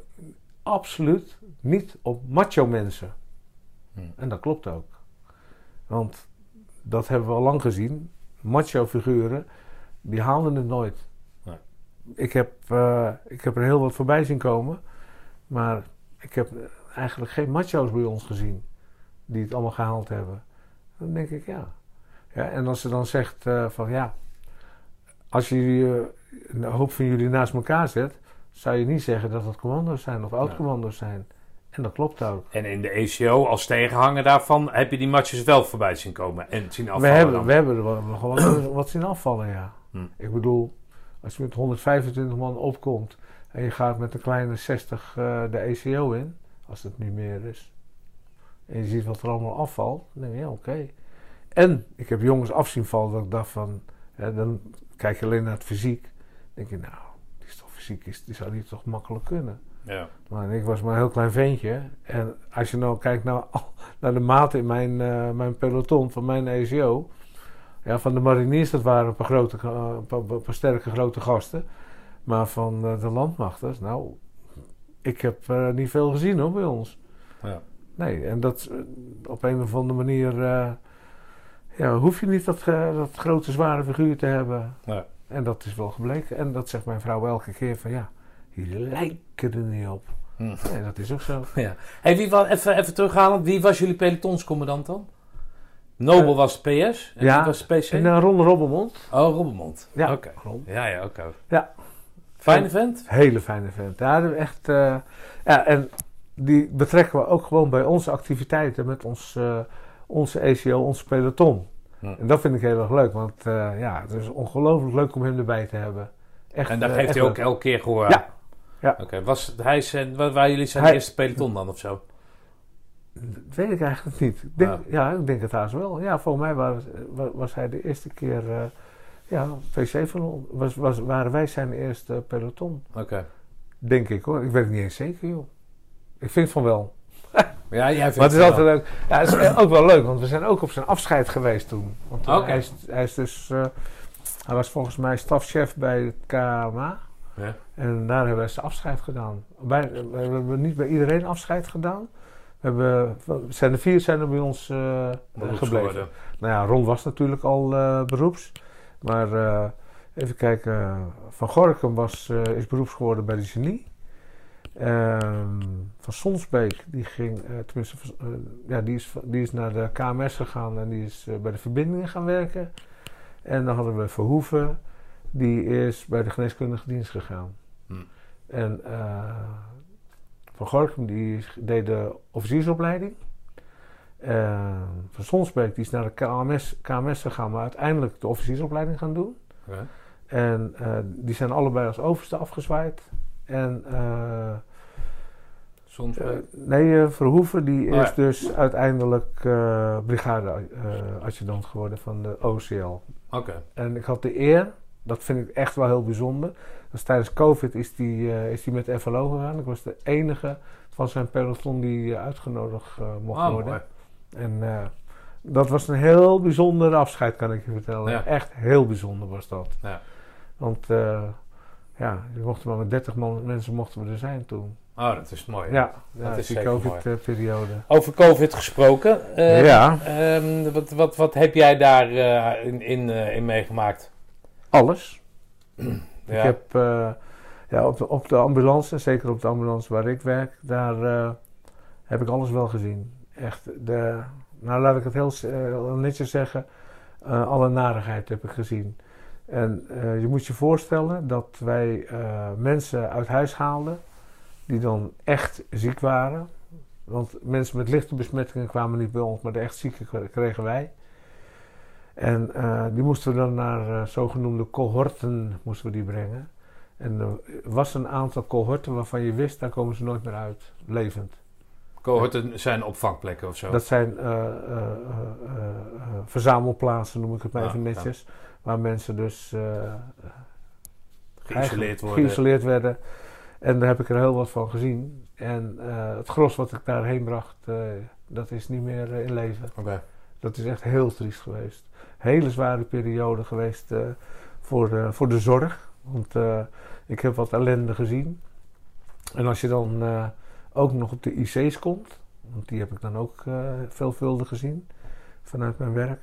absoluut niet op macho mensen. En dat klopt ook. Want dat hebben we al lang gezien. Macho figuren, die haalden het nooit. Nee. Ik, heb, eh, ik heb er heel wat voorbij zien komen. Maar ik heb eigenlijk geen macho's bij ons gezien. Die het allemaal gehaald hebben. Dan denk ik ja. ja en als ze dan zegt eh, van ja. Als je eh, een hoop van jullie naast elkaar zet. Zou je niet zeggen dat het commando's zijn of oud-commando's zijn. En dat klopt ook. En in de ECO, als tegenhanger daarvan, heb je die matches wel voorbij zien komen en zien We afvallen. hebben, dan. we hebben er wel wat, wat zien afvallen, ja. Hm. Ik bedoel, als je met 125 man opkomt en je gaat met een kleine 60 eh, de ECO in, als het niet meer is, en je ziet wat er allemaal afvalt, dan denk je, ja, oké. En ik heb jongens afzien vallen dat ik dacht van, hè, dan kijk je alleen naar het fysiek, dan denk je, nou, die is toch fysiek, is, die zou die toch makkelijk kunnen. Ja. Maar ik was maar een heel klein ventje. En als je nou kijkt naar, naar de maten in mijn, eh, mijn peloton van mijn ECO. Ja, van de mariniers, dat waren een paar, grote, eh, een paar, een paar sterke grote gasten. Maar van eh, de landmachters, nou, ik heb niet veel gezien hoor bij ons. Ja. Nee, en dat op een of andere manier ja, hoef je niet dat, dat grote zware figuur te hebben. En dat is wel gebleken. En dat zegt mijn vrouw elke keer van ja, jullie lijken er niet op. Hm. Nee, dat is ook zo. *laughs* Ja. Hey, wie was, even, even terughalen, wie was jullie pelotonscommandant dan? Nobel Eh, was PS en ja, wie was PC? En uh, Ron Robbemond. Oh, Robbermond. Ja, Oké. Ja, ja, oké. Ja. Fijne vent? Hele fijne vent. Ja, echt. eh, ja, en die betrekken we ook gewoon bij onze activiteiten met ons, onze ECO, ons peloton. Hm. En dat vind ik heel erg leuk, want ja, het is ongelooflijk leuk om hem erbij te hebben. Echt, En daar geeft hij ook leuk. elke keer gehoor aan? Ja. Ja. Oké, was hij zijn, wa- waren jullie zijn Hij- eerste peloton dan of zo? Dat weet ik eigenlijk niet. Ik denk, Ja. ja. ik denk het haast wel. Ja, volgens mij was, wa- was hij de eerste keer. eh, ja, PC van ons. Was, was, waren wij zijn eerste peloton. Oké. Denk ik hoor. Ik weet het niet eens zeker, joh. Ik vind van wel. *laughs* Ja, jij vindt Maar het is wel. altijd leuk. Ja, het is ook wel leuk, want we zijn ook op zijn afscheid geweest toen. Want eh, Oké. hij, is, hij is dus. eh, hij was volgens mij stafchef bij het KMA. Ja. En daar hebben we zijn afscheid gedaan. Bij, we hebben niet bij iedereen afscheid gedaan. We hebben, zijn er vier zijn er bij ons eh, gebleven. geworden. Nou ja, Ron was natuurlijk al eh, beroeps. Maar eh, even kijken. Van Gorkum was, is beroeps geworden bij de genie. Ehm, van Sonsbeek, die ging, tenminste, ja, die is, die is naar de KMS gegaan en die is bij de verbindingen gaan werken. En dan hadden we Verhoeven, die is bij de geneeskundige dienst gegaan. Hmm. En eh, Van Gorkum, die deed de officiersopleiding. Van Sonsbeek, die is naar de KMS, KMS gegaan, maar uiteindelijk de officiersopleiding gaan doen. En eh, die zijn allebei als overste afgezwaaid. En eh, Soms nee, Verhoeven die Oh, is ja. dus uiteindelijk brigade-adjudant geworden van de OCL. Oké. En ik had de eer, dat vind ik echt wel heel bijzonder. Dus tijdens COVID is die, eh, is die met FLO gegaan. Ik was de enige van zijn peloton die eh, uitgenodigd eh, mocht Ah, worden. mooi. En eh, dat was een heel bijzonder afscheid, kan ik je vertellen. Ja. Echt heel bijzonder was dat. Ja. Want eh, ja, je mocht maar met 30 man, mensen mochten we er zijn toen. Oh, dat is mooi. Ja, Dat ja is die zeker COVID-periode. Over COVID gesproken. eh, ja, ehm, wat, wat, wat heb jij daar eh, in, in, eh, in meegemaakt? alles. *clears throat* Ik heb eh, ja, op, de, op de ambulance, zeker op de ambulance waar ik werk, daar eh, heb ik alles wel gezien. Echt, de, nou laat ik het heel, s- eh, heel netjes zeggen, alle narigheid heb ik gezien. En je moet je voorstellen dat wij mensen uit huis haalden die dan echt ziek waren. Want mensen met lichte besmettingen kwamen niet bij ons, maar de echt zieke kre- kregen wij. En eh, die moesten we dan naar eh, zogenoemde cohorten moesten we die brengen. En er was een aantal cohorten waarvan je wist, daar komen ze nooit meer uit, levend. Cohorten zijn opvangplekken of zo. Dat zijn eh, verzamelplaatsen, noem ik het maar Ah, even ja. netjes. Waar mensen dus geïsoleerd worden. geïsoleerd werden. En daar heb ik er heel wat van gezien. En het gros wat ik daarheen bracht, dat is niet meer in leven. Oké. Dat is echt heel triest geweest. Hele zware periode geweest eh, voor, de, voor de zorg. Want eh, ik heb wat ellende gezien. En als je dan eh, ook nog op de IC's komt, want die heb ik dan ook eh, veelvuldig gezien vanuit mijn werk,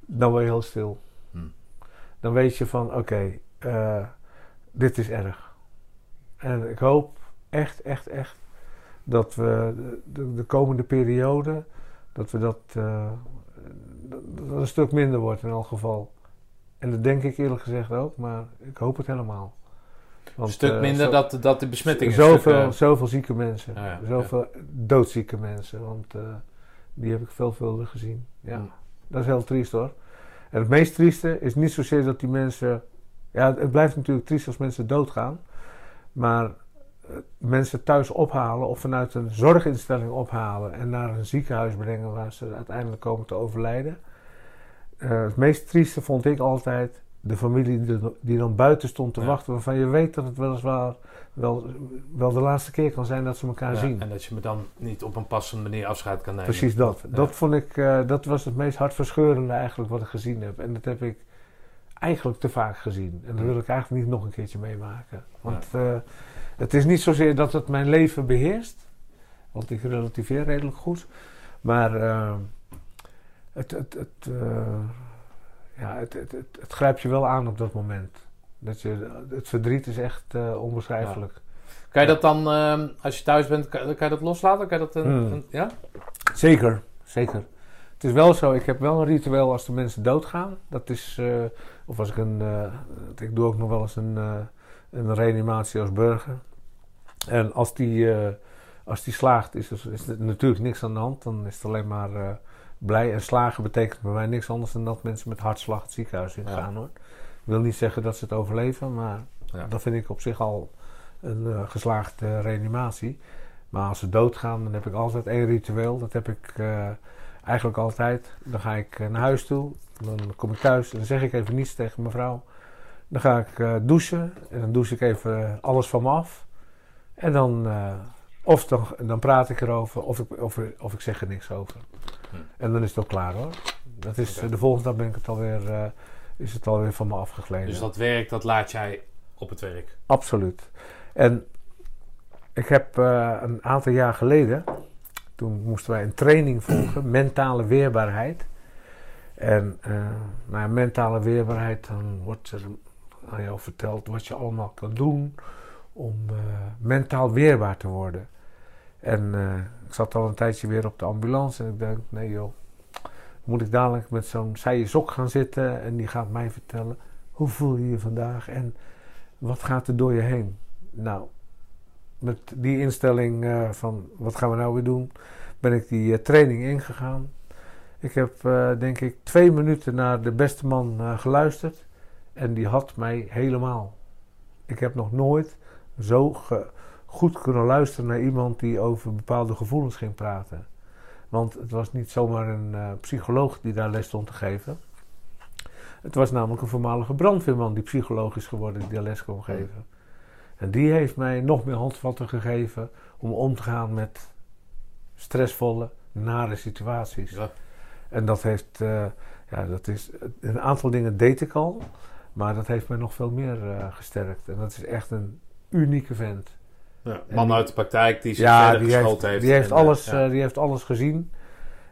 dan word je heel stil. Hmm. Dan weet je van oké, eh, dit is erg. En ik hoop echt, echt, echt dat we de, de, de komende periode, dat we dat, eh, dat het een stuk minder wordt in elk geval. En dat denk ik eerlijk gezegd ook, maar ik hoop het helemaal. Want, Een stuk eh, minder zo- dat, dat de besmetting een zoveel, stuk, eh, zoveel zieke mensen. Ja, zoveel doodzieke mensen. Want eh, die heb ik veelvuldig gezien. Ja, Mm. dat is heel triest hoor. En het meest trieste is niet zozeer dat die mensen... Ja, het blijft natuurlijk triest als mensen doodgaan. Maar mensen thuis ophalen of vanuit een zorginstelling ophalen... en naar een ziekenhuis brengen waar ze uiteindelijk komen te overlijden. Eh, het meest trieste vond ik altijd de familie die, die dan buiten stond te Ja. wachten... waarvan je weet dat het weliswaar wel, wel de laatste keer kan zijn dat ze elkaar ja, zien. En dat je me dan niet op een passende manier afscheid kan nemen. Precies dat. Ja. Dat vond ik, eh, dat was het meest hartverscheurende eigenlijk wat ik gezien heb. En dat heb ik eigenlijk te vaak gezien. En dat wil ik eigenlijk niet nog een keertje meemaken. Want eh, het is niet zozeer dat het mijn leven beheerst. Want ik relativeer redelijk goed. Maar eh, het, het, het, eh, ja, het, het, het, het grijpt je wel aan op dat moment. Dat je, het verdriet is echt eh, onbeschrijfelijk. Kan je dat dan, ehm, als je thuis bent, kan, kan je dat loslaten? Kan je dat een, Hmm. een- ja? Zeker, zeker. Het is wel zo, ik heb wel een ritueel als de mensen doodgaan. Dat is, of als ik een, ik doe ook nog wel eens een, een reanimatie als burger. En als die, eh, als die slaagt, is er, is er natuurlijk niks aan de hand. Dan is het alleen maar eh, blij. En slagen betekent bij mij niks anders dan dat mensen met hartslag het ziekenhuis in Ja. gaan hoor. Ik wil niet zeggen dat ze het overleven, maar Ja. dat vind ik op zich al een eh, geslaagde reanimatie. Maar als ze doodgaan, dan heb ik altijd één ritueel. Dat heb ik eigenlijk altijd. Dan ga ik naar huis toe. Dan kom ik thuis en dan zeg ik even niets tegen mijn vrouw. Dan ga ik eh, douchen. En dan douche ik even alles van me af. En dan, eh, of dan, dan praat ik erover, of ik, of, of ik zeg er niks over. Hm. En dan is het ook klaar hoor. Dat is. De volgende dag ben ik het alweer, eh, is het alweer van me afgegleden. Dus dat werk, dat laat jij op het werk. Absoluut. En ik heb een aantal jaar geleden, toen moesten wij een training volgen, *clears throat* mentale weerbaarheid. En eh nou ja, mentale weerbaarheid, dan wordt er aan jou verteld wat je allemaal kan doen om eh, mentaal weerbaar te worden. En eh, ik zat al een tijdje weer op de ambulance en ik denk, nee joh, moet ik dadelijk met zo'n saaie sok gaan zitten en die gaat mij vertellen, hoe voel je je vandaag en wat gaat er door je heen? Nou, met die instelling eh, van wat gaan we nou weer doen, ben ik die training ingegaan. Ik heb denk ik twee minuten naar de beste man geluisterd en die had mij helemaal. Ik heb nog nooit zo ge- goed kunnen luisteren naar iemand die over bepaalde gevoelens ging praten. Want het was niet zomaar een eh, psycholoog die daar les stond te geven. Het was namelijk een voormalige brandweerman die psycholoog is geworden die daar les kon geven. En die heeft mij nog meer handvatten gegeven om om te gaan met stressvolle, nare situaties. Ja. En dat heeft, eh, ja, dat is, een aantal dingen deed ik al, maar dat heeft mij nog veel meer eh, gesterkt. En dat is echt een unieke vent. Ja. Man die- uit de praktijk die zich Ja, verder die heeft, die, heeft En, eh, alles, ja. eh, die heeft alles gezien.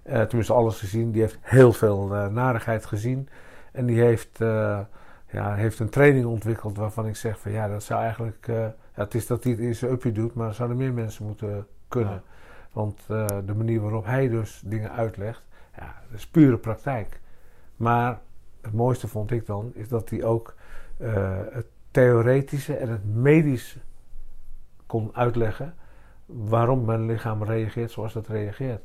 Tenminste, alles gezien. Die heeft heel veel narigheid gezien. En die heeft, ja, heeft een training ontwikkeld waarvan ik zeg van ja, dat zou eigenlijk. ja, het is dat hij het in zijn uppie doet, maar er zouden meer mensen moeten kunnen. Want de manier waarop hij dus dingen uitlegt, ja, dat is pure praktijk. Maar het mooiste vond ik dan, is dat hij ook eh, het theoretische en het medische kon uitleggen waarom mijn lichaam reageert zoals het reageert.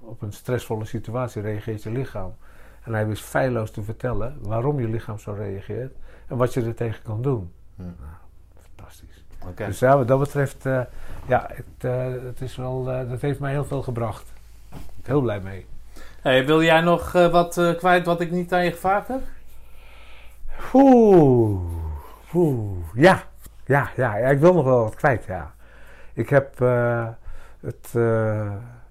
Op een stressvolle situatie reageert je lichaam. En hij wist feilloos te vertellen waarom je lichaam zo reageert en wat je er tegen kan doen. Hm. Nou, fantastisch. Oké. Dus ja, wat dat betreft, eh, ja, het, eh, het is wel, dat heeft mij heel veel gebracht. Ik ben heel blij mee. Hey, wil jij nog eh, wat eh, kwijt wat ik niet aan je gevraagd heb? Oeh, oeh, ja, ja, ja, ja, ik wil nog wel wat kwijt, ja. Ik heb eh, het,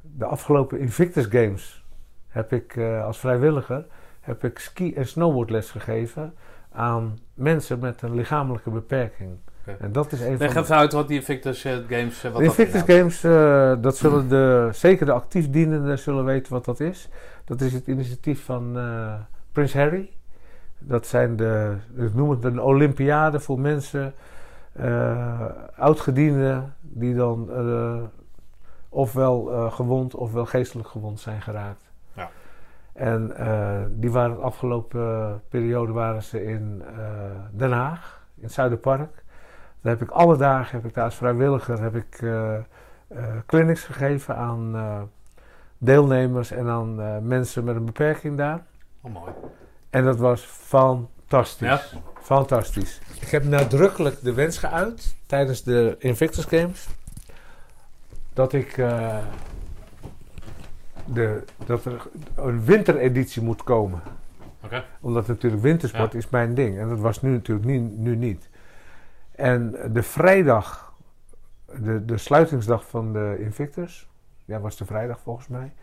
de afgelopen Invictus Games, heb ik als vrijwilliger, heb ik ski- en snowboardles gegeven aan mensen met een lichamelijke beperking. En dat is een Leg even uit wat die Invictus eh, Games... eh, wat de dat Invictus. Games, eh, dat zullen de, zeker de actief dienenden zullen weten wat dat is. Dat is het initiatief van eh, Prins Harry. Dat zijn de, ik noem het een Olympiade voor mensen, eh oudgedienden, die dan eh, ofwel eh, gewond ofwel geestelijk gewond zijn geraakt. Ja. En eh, die waren de afgelopen periode waren ze in eh, Den Haag, in het Zuiderpark. Daar heb ik alle dagen, heb ik daar als vrijwilliger, heb ik eh, eh, clinics gegeven aan eh, deelnemers en aan eh, mensen met een beperking daar. Oh, mooi. En dat was fantastisch. Ja? Fantastisch. Ik heb nadrukkelijk de wens geuit tijdens de Invictus Games dat ik eh, de, dat er een wintereditie moet komen. Oké. Omdat natuurlijk wintersport Ja. is mijn ding. En dat was nu natuurlijk niet, nu niet. En de vrijdag, de, de sluitingsdag van de Invictus, ja, was de vrijdag volgens mij.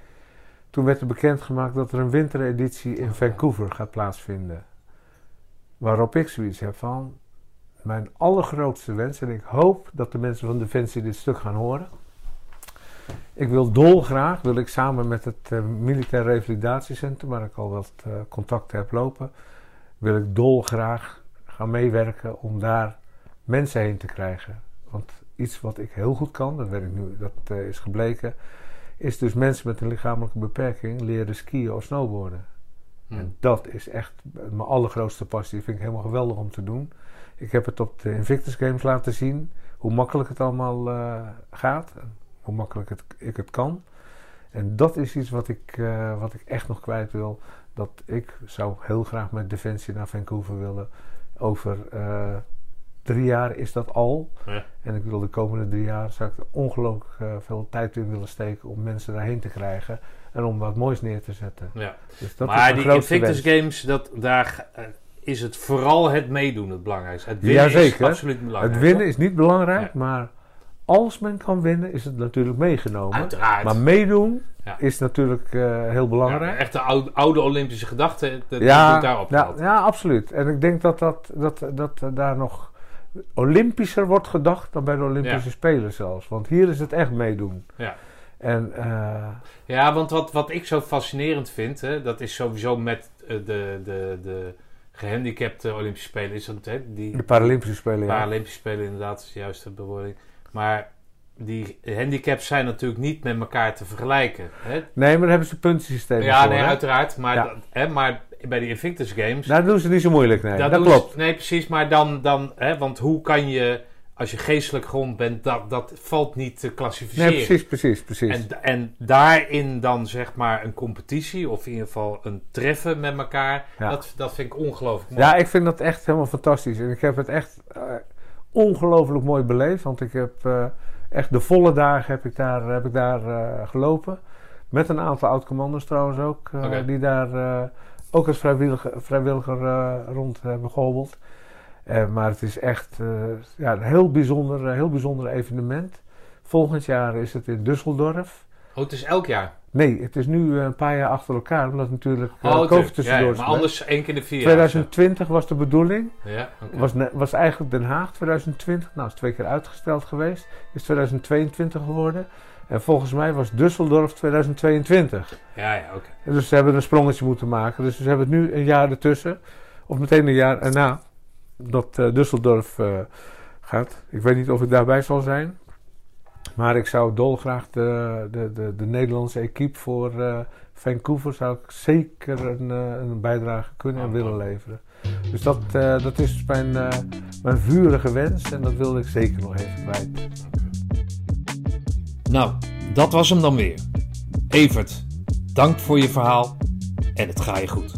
Toen werd er bekendgemaakt dat er een wintereditie in Vancouver gaat plaatsvinden. Waarop ik zoiets heb van, mijn allergrootste wens, en ik hoop dat de mensen van Defensie dit stuk gaan horen. Ik wil dolgraag, wil ik samen met het eh, Militair Revalidatiecentrum, waar ik al wat eh, contacten heb lopen, wil ik dolgraag gaan meewerken om daar mensen heen te krijgen. Want iets wat ik heel goed kan, dat weet ik nu, dat eh, is gebleken, is dus mensen met een lichamelijke beperking leren skiën of snowboarden. Hm. En dat is echt mijn allergrootste passie. Dat vind ik helemaal geweldig om te doen. Ik heb het op de Invictus Games laten zien. Hoe makkelijk het allemaal eh, gaat. En hoe makkelijk het, ik het kan. En dat is iets wat ik, eh, wat ik echt nog kwijt wil. Dat ik zou heel graag met Defensie naar Vancouver willen. Over drie jaar is dat al. Ja. En ik wil de komende drie jaar zou ik er ongelooflijk eh, veel tijd in willen steken om mensen daarheen te krijgen. En om wat moois neer te zetten. Ja. Dus dat is maar mijn die Invictus wens. Games, dat, daar eh, is het vooral het meedoen het belangrijkste. Het winnen is Jazeker. absoluut belangrijk. Het winnen is niet belangrijk, Ja. maar als men kan winnen, is het natuurlijk meegenomen. Uiteraard. Maar meedoen Ja. is natuurlijk eh, heel Ja, belangrijk. echt de oude, oude Olympische gedachte, dat Ja, daarop. ja, ja, absoluut. En ik denk dat, dat, dat, dat daar nog Olympischer wordt gedacht dan bij de Olympische Ja. Spelen zelfs. Want hier is het echt meedoen. Ja. En eh, Ja, want wat, wat ik zo fascinerend vind, hè, dat is sowieso met eh, de, de, de gehandicapte Olympische Spelen, is dat hè, die de Paralympische Spelen, ja. Paralympische Spelen inderdaad is de juiste bewoording. Maar die handicaps zijn natuurlijk niet met elkaar te vergelijken. Hè? Nee, maar daar hebben ze puntensystemen Ja, voor. nee, hè? uiteraard. Maar, Ja. dat- hè, maar bij die Invictus Games, Daar doen ze niet zo moeilijk, nee. dat Dat, ze- klopt. nee, precies. Maar dan, dan hè, want hoe kan je, als je geestelijk grond bent, dat, dat valt niet te klassificeren. Nee, precies, precies, precies. En, en daarin dan zeg maar een competitie, of in ieder geval een treffen met elkaar, Ja. dat, dat vind ik ongelooflijk mooi. Ja, ik vind dat echt helemaal fantastisch. En ik heb het echt eh, ongelooflijk mooi beleefd. Want ik heb eh, echt de volle dagen heb ik daar, heb ik daar eh, gelopen. Met een aantal oud-commanders trouwens ook. Die daar ook als vrijwilliger, vrijwilliger eh, rond hebben gehobbeld. Eh, maar het is echt eh, ja, een heel bijzonder, heel bijzonder evenement. Volgend jaar is het in Düsseldorf. Oh, het is elk jaar. Nee, het is nu een paar jaar achter elkaar. Omdat natuurlijk uh, Oh, COVID tussendoor ja, ja, maar anders één keer in de vier jaar. 2020 was de bedoeling. Ja. Was, was eigenlijk Den Haag 2020. Nou, is twee keer uitgesteld geweest. Is 2022 geworden. En volgens mij was Düsseldorf 2022. ja, ja, oké. Dus ze hebben een sprongetje moeten maken. Dus ze hebben het nu een jaar ertussen. Of meteen een jaar erna. Dat eh Düsseldorf eh, gaat. Ik weet niet of ik daarbij zal zijn. Maar ik zou dolgraag de, de, de, de Nederlandse equipe voor eh, Vancouver... zou ik zeker een, een bijdrage kunnen en Oh, willen leveren. Dus dat, dat is mijn, mijn vurige wens. En dat wilde ik zeker nog even kwijt. Nou, dat was hem dan weer. Evert, dank voor je verhaal en het ga je goed.